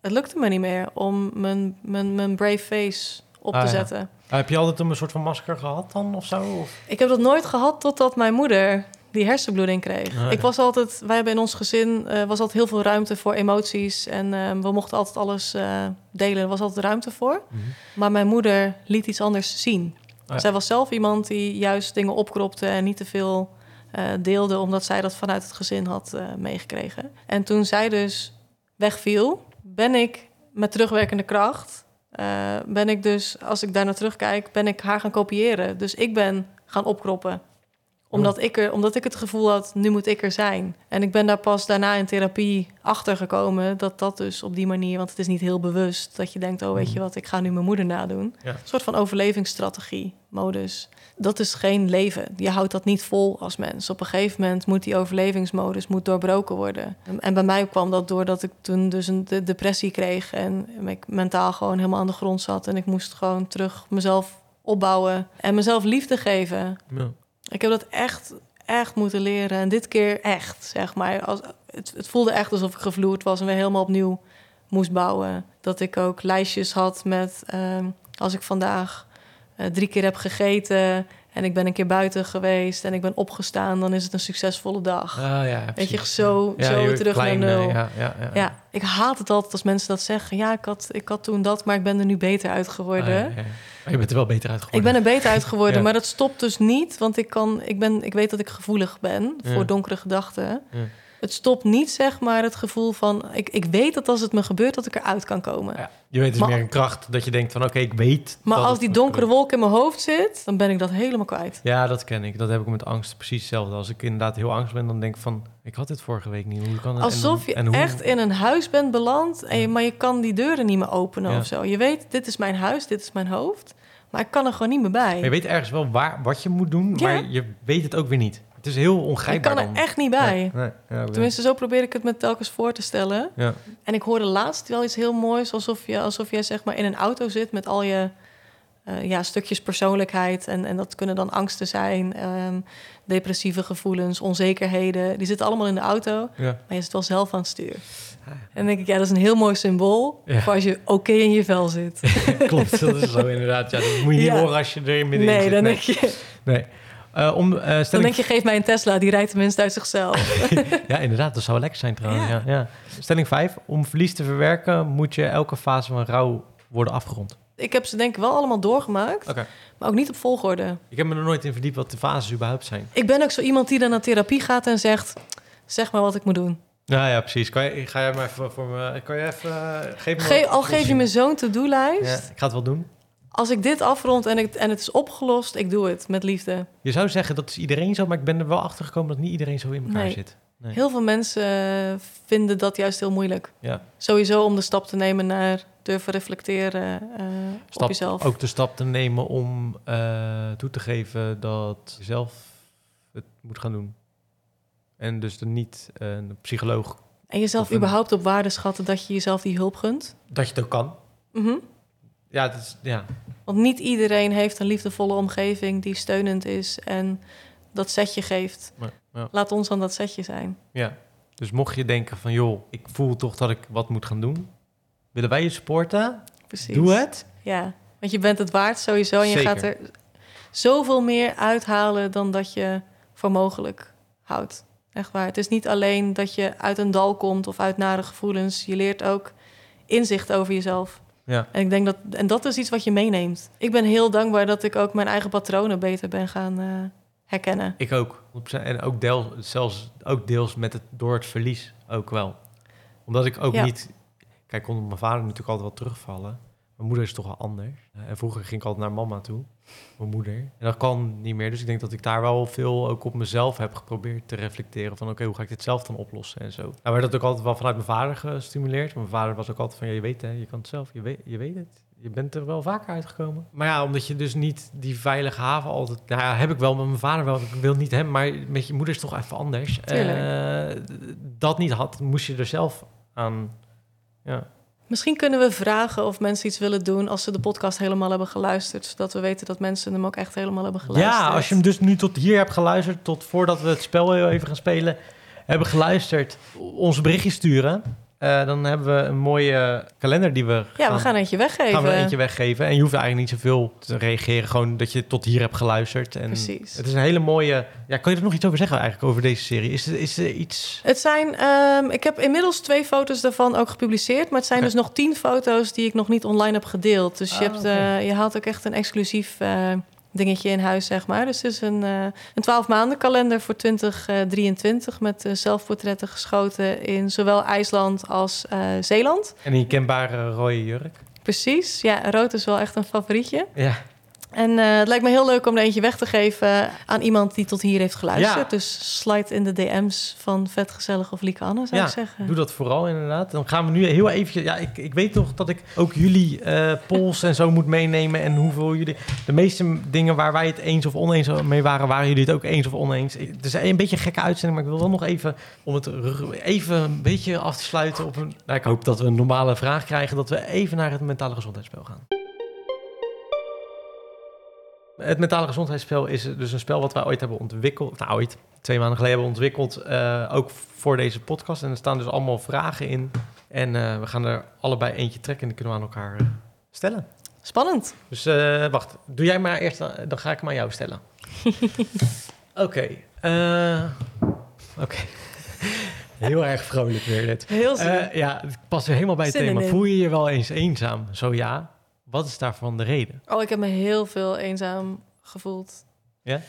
het lukte me niet meer om mijn, mijn, mijn brave face op Ah, te ja. zetten. Heb je altijd een soort van masker gehad dan of zo? Of? Ik heb dat nooit gehad totdat mijn moeder die hersenbloeding kreeg. Ah. Ik was altijd, wij hebben in ons gezin eh, was altijd heel veel ruimte voor emoties en eh, we mochten altijd alles eh, delen. Er was altijd ruimte voor. Mhm. Maar mijn moeder liet iets anders zien. ja. Zij was zelf iemand die juist dingen opkropte en niet te veel eh, deelde, omdat zij dat vanuit het gezin had meegekregen. En toen zij dus wegviel, ben ik met terugwerkende kracht, ben ik dus, als ik daar naar terugkijk, ben ik haar gaan kopiëren. Dus ik ben gaan opkroppen omdat ik, er, omdat ik het gevoel had, nu moet ik er zijn. En ik ben daar pas daarna in therapie achter gekomen dat dat dus op die manier, want het is niet heel bewust dat je denkt, oh weet je wat, ik ga nu mijn moeder nadoen. Ja. Een soort van overlevingsstrategie, modus. Dat is geen leven. Je houdt dat niet vol als mens. Op een gegeven moment moet die overlevingsmodus moet doorbroken worden. En bij mij kwam dat doordat ik toen dus een de- depressie kreeg en ik mentaal gewoon helemaal aan de grond zat en ik moest gewoon terug mezelf opbouwen en mezelf liefde geven. Ja. Ik heb dat echt, echt moeten leren. En dit keer echt, zeg maar. Als, het, het voelde echt alsof ik gevloerd was en weer helemaal opnieuw moest bouwen. Dat ik ook lijstjes had met... ehm, als ik vandaag eh, drie keer heb gegeten... en ik ben een keer buiten geweest en ik ben opgestaan... dan is het een succesvolle dag. Ah, ja, Weet je, zo, Ja, zo je terug naar nul. Ja, ja, ja. Ja, ik haat het altijd als mensen dat zeggen. Ja, ik had, ik had toen dat, maar ik ben er nu beter uit geworden. Ah. Maar je bent er wel beter uit Ik geworden. ben er beter uit geworden, maar dat stopt dus niet. Want ik, kan, ik, ben, ik weet dat ik gevoelig ben voor donkere gedachten. Het stopt niet, zeg maar, het gevoel van... Ik, ik weet dat als het me gebeurt, dat ik eruit kan komen. Je weet dus Maar- meer een kracht dat je denkt van oké, ik weet. Maar als die donkere wolk in mijn hoofd zit, dan ben ik dat helemaal kwijt. Ja, dat ken ik. Dat heb ik met angst precies hetzelfde. Als ik inderdaad heel angst ben, dan denk ik van ik had dit vorige week niet. Hoe kan het? Alsof je en hoe- echt in een huis bent beland, en je, maar je kan die deuren niet meer openen Ja. of zo. Je weet, dit is mijn huis, dit is mijn hoofd, maar ik kan er gewoon niet meer bij. Maar je weet ergens wel waar, wat je moet doen, Ja. maar je weet het ook weer niet. Het is heel ik ongrijpbaar kan er dan. echt niet bij. Nee. Tenminste, zo probeer ik het me telkens voor te stellen. Ja. En ik hoorde laatst wel iets heel moois, alsof je, alsof je zeg maar in een auto zit met al je eh, ja, stukjes persoonlijkheid. En, en dat kunnen dan angsten zijn, ehm, depressieve gevoelens, onzekerheden. Die zitten allemaal in de auto, Ja. maar je zit wel zelf aan het stuur. En dan denk ik, ja, dat is een heel mooi symbool Ja. voor als je oké in je vel zit. Klopt, dat is zo inderdaad. Ja, dat moet je niet horen als je er middenin Nee, zit. dan nee. denk je, Nee. Eh, om, eh, dan denk je, geef mij een Tesla, die rijdt tenminste uit zichzelf. Ja, inderdaad, dat zou lekker zijn trouwens. Ja. Ja. Stelling 5. Om verlies te verwerken moet je elke fase van rouw worden afgerond. ik heb ze denk ik wel allemaal doorgemaakt, maar ook niet op volgorde. Ik heb me er nooit in verdiept wat de fases überhaupt zijn. Ik ben ook zo iemand die dan naar therapie gaat en zegt... zeg maar wat ik moet doen. Ja, ja, precies. Kan je, ga jij maar even voor me... Kan je even... eh, geef me Ge al geef je me zo'n to-do-lijst. Ja, ik ga het wel doen. Als ik dit afrond en, ik, en het is opgelost, ik doe het met liefde. Je zou zeggen dat is iedereen zo, maar ik ben er wel achter gekomen dat niet iedereen zo in elkaar Nee. zit. Nee. Heel veel mensen eh, vinden dat juist heel moeilijk. Ja. Sowieso om de stap te nemen naar durven reflecteren eh, op Stap, jezelf. Ook de stap te nemen om eh, toe te geven dat je zelf het moet gaan doen. En dus er niet een psycholoog... En jezelf een- überhaupt op waarde schatten dat je jezelf die hulp gunt. Dat je het ook kan. Mhm. Ja, dat is, ja. Want niet iedereen heeft een liefdevolle omgeving die steunend is en dat setje geeft. Maar, ja. Laat ons dan dat setje zijn. ja. Dus mocht je denken van, joh, ik voel toch dat ik wat moet gaan doen. Willen wij je supporten? Precies. Doe het. Ja, want je bent het waard sowieso. En je gaat er zoveel meer uithalen dan dat je voor mogelijk houdt. Echt waar. Het is niet alleen dat je uit een dal komt of uit nare gevoelens. Je leert ook inzicht over jezelf. Ja. En ik denk dat, en dat is iets wat je meeneemt. Ik ben heel dankbaar dat ik ook mijn eigen patronen beter ben gaan eh, herkennen. Ik ook. 100%. En ook, deel, zelfs ook deels met het, door het verlies ook wel. Omdat ik ook Ja. niet... Kijk, ik kon mijn vader natuurlijk altijd wel terugvallen. Mijn moeder is toch wel anders. Eh, En vroeger ging ik altijd naar mama toe. Mijn moeder. En dat kan niet meer. Dus ik denk dat ik daar wel veel ook op mezelf heb geprobeerd te reflecteren. Van oké, hoe ga ik dit zelf dan oplossen en zo. Nou werd dat ook altijd wel vanuit mijn vader gestimuleerd. Mijn vader was ook altijd van, ja, je weet hè, je kan het zelf. Je weet, je weet het. Je bent er wel vaker uitgekomen. Maar ja, omdat je dus niet die veilige haven altijd... Nou ja, heb ik wel met mijn vader wel. Ik wil niet hem, maar met je moeder is toch even anders. Eh, dat niet had, moest je er zelf aan... Ja. Misschien kunnen we vragen of mensen iets willen doen als ze de podcast helemaal hebben geluisterd. Zodat we weten dat mensen hem ook echt helemaal hebben geluisterd. Ja, als je hem dus nu tot hier hebt geluisterd, tot voordat we het spel heel even gaan spelen, hebben geluisterd, ons berichtje sturen. Eh, dan hebben we een mooie kalender die we Ja, we gaan eentje weggeven. gaan we eentje weggeven. En je hoeft eigenlijk niet zoveel te reageren. Gewoon dat je tot hier hebt geluisterd. En Precies. Het is een hele mooie... Ja, kan je er nog iets over zeggen eigenlijk over deze serie? Is er, is er iets... Het zijn, ehm, ik heb inmiddels twee foto's daarvan ook gepubliceerd, maar het zijn dus nog tien foto's die ik nog niet online heb gedeeld. Dus je, Ah, hebt, eh, je haalt ook echt een exclusief eh, dingetje in huis, zeg maar. Dus het is een, eh een 12 maanden kalender voor 2023 met eh, zelfportretten geschoten in zowel IJsland als eh, Zeeland. En een kenbare rode jurk. Precies, ja, rood is wel echt een favorietje. Ja, En eh, het lijkt me heel leuk om er eentje weg te geven aan iemand die tot hier heeft geluisterd. Ja. Dus slide in de DM's van Vet Gezellig of Lieke Anne, zou Ja, ik zeggen. doe dat vooral inderdaad. Dan gaan we nu heel even... Ja, ik, ik weet toch dat ik ook jullie eh polls en zo moet meenemen. En hoeveel jullie... De meeste dingen waar wij het eens of oneens mee waren... waren jullie het ook eens of oneens. Het is een beetje een gekke uitzending, maar ik wil wel nog even... om het even een beetje af te sluiten op een... Nou, ik hoop dat we een normale vraag krijgen... dat we even naar het mentale gezondheidsspel gaan. Het mentale gezondheidsspel is dus een spel wat wij ooit hebben ontwikkeld. Nou, ooit, twee maanden geleden hebben ontwikkeld. eh, ook voor deze podcast. En er staan dus allemaal vragen in. En eh, we gaan er allebei eentje trekken en die kunnen we aan elkaar eh, stellen. Spannend. Dus wacht, doe jij maar eerst, dan ga ik hem aan jou stellen. Oké. Oké. Heel erg vrolijk weer dit. Heel zin. Eh, ja, het past helemaal bij het Zin thema. in. Voel je je wel eens eenzaam? Zo ja. Wat is daarvan de reden? Oh, ik heb me heel veel eenzaam gevoeld. Ja?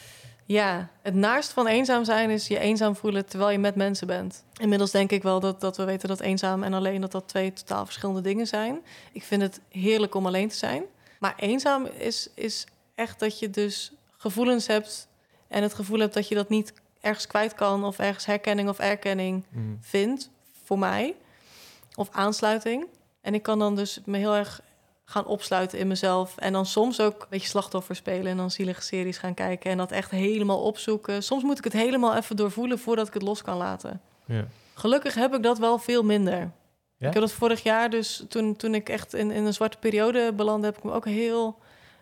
Ja, het naarst van eenzaam zijn is je eenzaam voelen terwijl je met mensen bent. Inmiddels denk ik wel dat, dat we weten dat eenzaam en alleen dat dat twee totaal verschillende dingen zijn. Ik vind het heerlijk om alleen te zijn. Maar eenzaam is, is echt dat je dus gevoelens hebt en het gevoel hebt dat je dat niet ergens kwijt kan of ergens herkenning of erkenning Mm. vindt, voor mij, of aansluiting. En ik kan dan dus me heel erg gaan opsluiten in mezelf. En dan soms ook een beetje slachtoffer spelen en dan zielige series gaan kijken en dat echt helemaal opzoeken. Soms moet ik het helemaal even doorvoelen voordat ik het los kan laten. Ja. Gelukkig heb ik dat wel veel minder. Ja? Ik heb dat vorig jaar, dus toen, toen ik echt in, in een zwarte periode belandde, heb ik me ook heel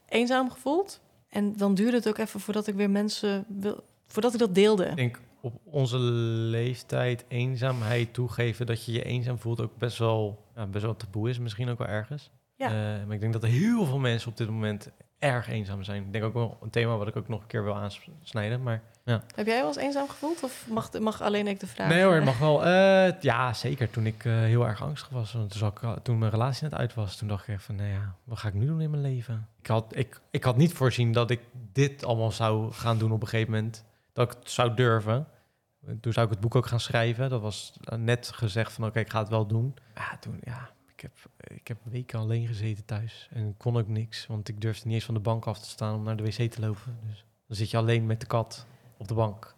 eenzaam gevoeld. En dan duurde het ook even voordat ik weer mensen wil, voordat ik dat deelde. Ik denk op onze leeftijd eenzaamheid toegeven dat je je eenzaam voelt ook best wel, ja, best wel taboe is, misschien ook wel ergens. Ja. Eh, maar ik denk dat er heel veel mensen op dit moment erg eenzaam zijn. Ik denk ook wel een thema wat ik ook nog een keer wil aansnijden. Maar ja. Heb jij wel eens eenzaam gevoeld of mag, mag alleen ik de vraag? Nee hoor, het mag wel. Eh, ja, zeker. Toen ik eh, heel erg angstig was. Want toen, ik, toen mijn relatie net uit was, toen dacht ik echt van, nou ja, wat ga ik nu doen in mijn leven? Ik had, ik, ik had niet voorzien dat ik dit allemaal zou gaan doen op een gegeven moment. Dat ik het zou durven. Toen zou ik het boek ook gaan schrijven. Dat was net gezegd van, oké, ik ga het wel doen. Ja, toen, ja, heb, ik heb weken alleen gezeten thuis. En kon ook niks, want ik durfde niet eens van de bank af te staan om naar de wc te lopen. Dus dan zit je alleen met de kat op de bank.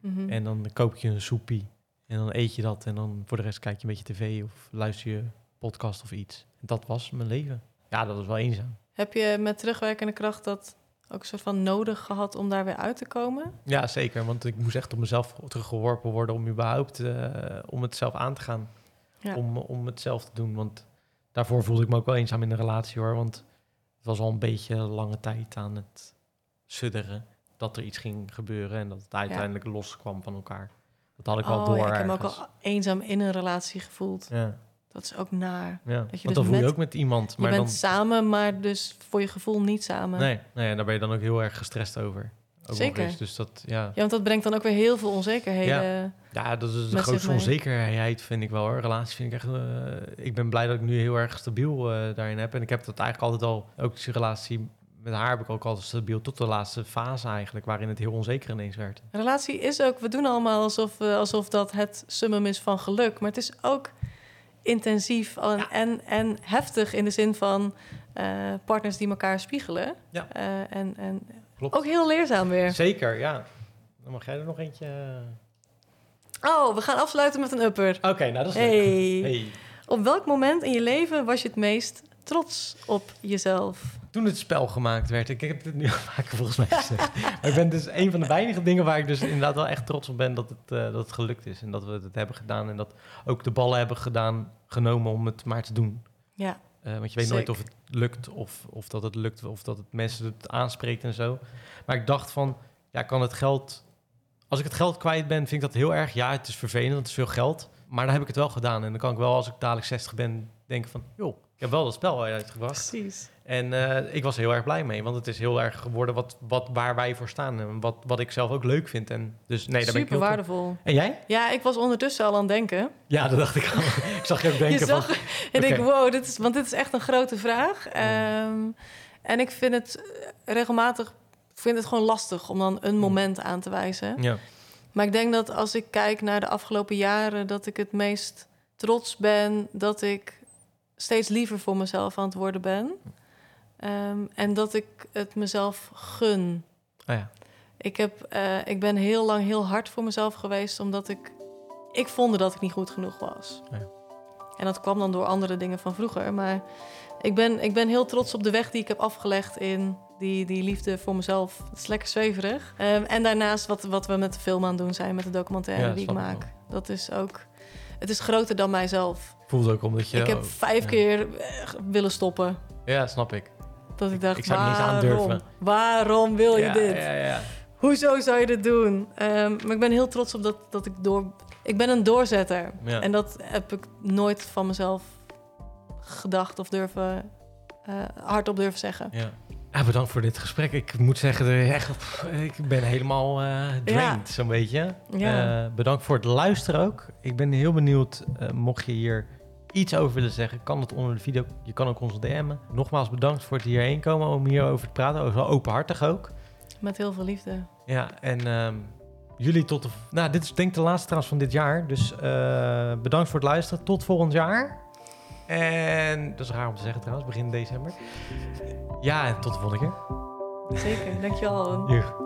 Mhm. En dan koop je een soepie. En dan eet je dat. En dan voor de rest kijk je een beetje tv of luister je podcast of iets. En dat was mijn leven. Ja, dat was wel eenzaam. Heb je met terugwerkende kracht dat ook een soort van nodig gehad om daar weer uit te komen? Ja, zeker. Want ik moest echt op mezelf teruggeworpen worden om überhaupt eh, om het zelf aan te gaan. Ja. Om, om het zelf te doen. Want daarvoor voelde ik me ook wel eenzaam in de relatie hoor. Want het was al een beetje lange tijd aan het sudderen. Dat er iets ging gebeuren en dat het uiteindelijk loskwam van elkaar. Dat had ik wel Oh, door ja, ik heb me ook al eenzaam in een relatie gevoeld. Ja, Dat is ook naar. ja. je want dus dan voel je met- ook met iemand. Je Maar bent dan, samen, maar dus voor je gevoel niet samen. Nee, nee, daar ben je dan ook heel erg gestrest over. Ook Zeker. Dus dat, ja. Ja, want dat brengt dan ook weer heel veel onzekerheden. ja, dat is de grootste onzekerheid, vind ik wel. Hoor. Relaties vind ik echt... eh, ik ben blij dat ik nu heel erg stabiel eh, daarin heb. En ik heb dat eigenlijk altijd al... Ook die relatie met haar heb ik ook altijd stabiel... tot de laatste fase eigenlijk, waarin het heel onzeker ineens werd. Relatie is ook, we doen allemaal alsof, eh, alsof dat het summum is van geluk. Maar het is ook intensief en, en, en heftig in de zin van partners die elkaar spiegelen. Ja. En, en Klopt. ook heel leerzaam weer. Zeker, ja. Dan mag jij er nog eentje... Oh, we gaan afsluiten met een upper. Oké, nou dat is leuk. Hey. Hey. Op welk moment in je leven was je het meest trots op jezelf? Toen het spel gemaakt werd, ik heb het nu al vaker volgens mij gezegd. maar ik ben dus een van de weinige dingen waar ik dus inderdaad wel echt trots op ben dat het, eh, dat het gelukt is. En dat we het hebben gedaan en dat ook de ballen hebben gedaan, genomen om het maar te doen. Ja, Eh, want je weet nooit of het lukt of, of dat het lukt of dat het mensen het aanspreekt en zo. Maar ik dacht van, ja, kan het geld... Als ik het geld kwijt ben, vind ik dat heel erg. Ja, het is vervelend, het is veel geld. Maar dan heb ik het wel gedaan. En dan kan ik wel, als ik dadelijk 60 ben, denken van... joh, ik heb wel dat spel uitgebracht. precies. En eh, ik was heel erg blij mee, want het is heel erg geworden wat, wat, waar wij voor staan. En wat, wat ik zelf ook leuk vind. En dus nee, daar ben ik Super heel waardevol. En jij? Ja, ik was ondertussen al aan het denken. Ja, dat dacht ik al. ik zag je ook denken je zag, van... en ik wow, dit is, want dit is echt een grote vraag. Ehm, en ik vind het eh, regelmatig, vind het gewoon lastig om dan een moment aan te wijzen. Ja, Maar ik denk dat als ik kijk naar de afgelopen jaren, dat ik het meest trots ben dat ik steeds liever voor mezelf aan het worden ben. Ehm, en dat ik het mezelf gun. oh ja. Ik, heb, eh, ik ben heel lang heel hard voor mezelf geweest, omdat ik, ik vond dat ik niet goed genoeg was. Ja. En dat kwam dan door andere dingen van vroeger. Maar ik ben, ik ben heel trots op de weg die ik heb afgelegd in die, die liefde voor mezelf. Het is lekker zweverig. Ehm, en daarnaast wat, wat we met de film aan het doen zijn, met de documentaire Ja, die ik maak. Dat is ook, het is groter dan mijzelf. Voelde ook omdat je... ik heb vijf keer eh, willen stoppen. Ja, snap ik. Dat ik dacht, ik zou het niet waarom? aandurven. Waarom wil je ja, dit? Ja, ja. Hoezo zou je dit doen? Ehm, maar ik ben heel trots op dat, dat ik door... Ik ben een doorzetter. Ja. En dat heb ik nooit van mezelf gedacht of durven... eh, hardop durven zeggen. Ja. Ja, bedankt voor dit gesprek. Ik moet zeggen, ik echt, ik ben helemaal eh drained, zo'n beetje. Ja. Eh, bedankt voor het luisteren ook. Ik ben heel benieuwd, eh, mocht je hier iets over willen zeggen, kan het onder de video. Je kan ook ons DM'en. Nogmaals bedankt voor het hierheen komen om hierover te praten. Zo openhartig ook. Met heel veel liefde. Ja, en ehm, jullie tot de... Nou, dit is denk ik de laatste trouwens van dit jaar. Dus eh, bedankt voor het luisteren. Tot volgend jaar. En dat is raar om te zeggen trouwens, begin december. Ja, en tot de volgende keer. Zeker, dankjewel.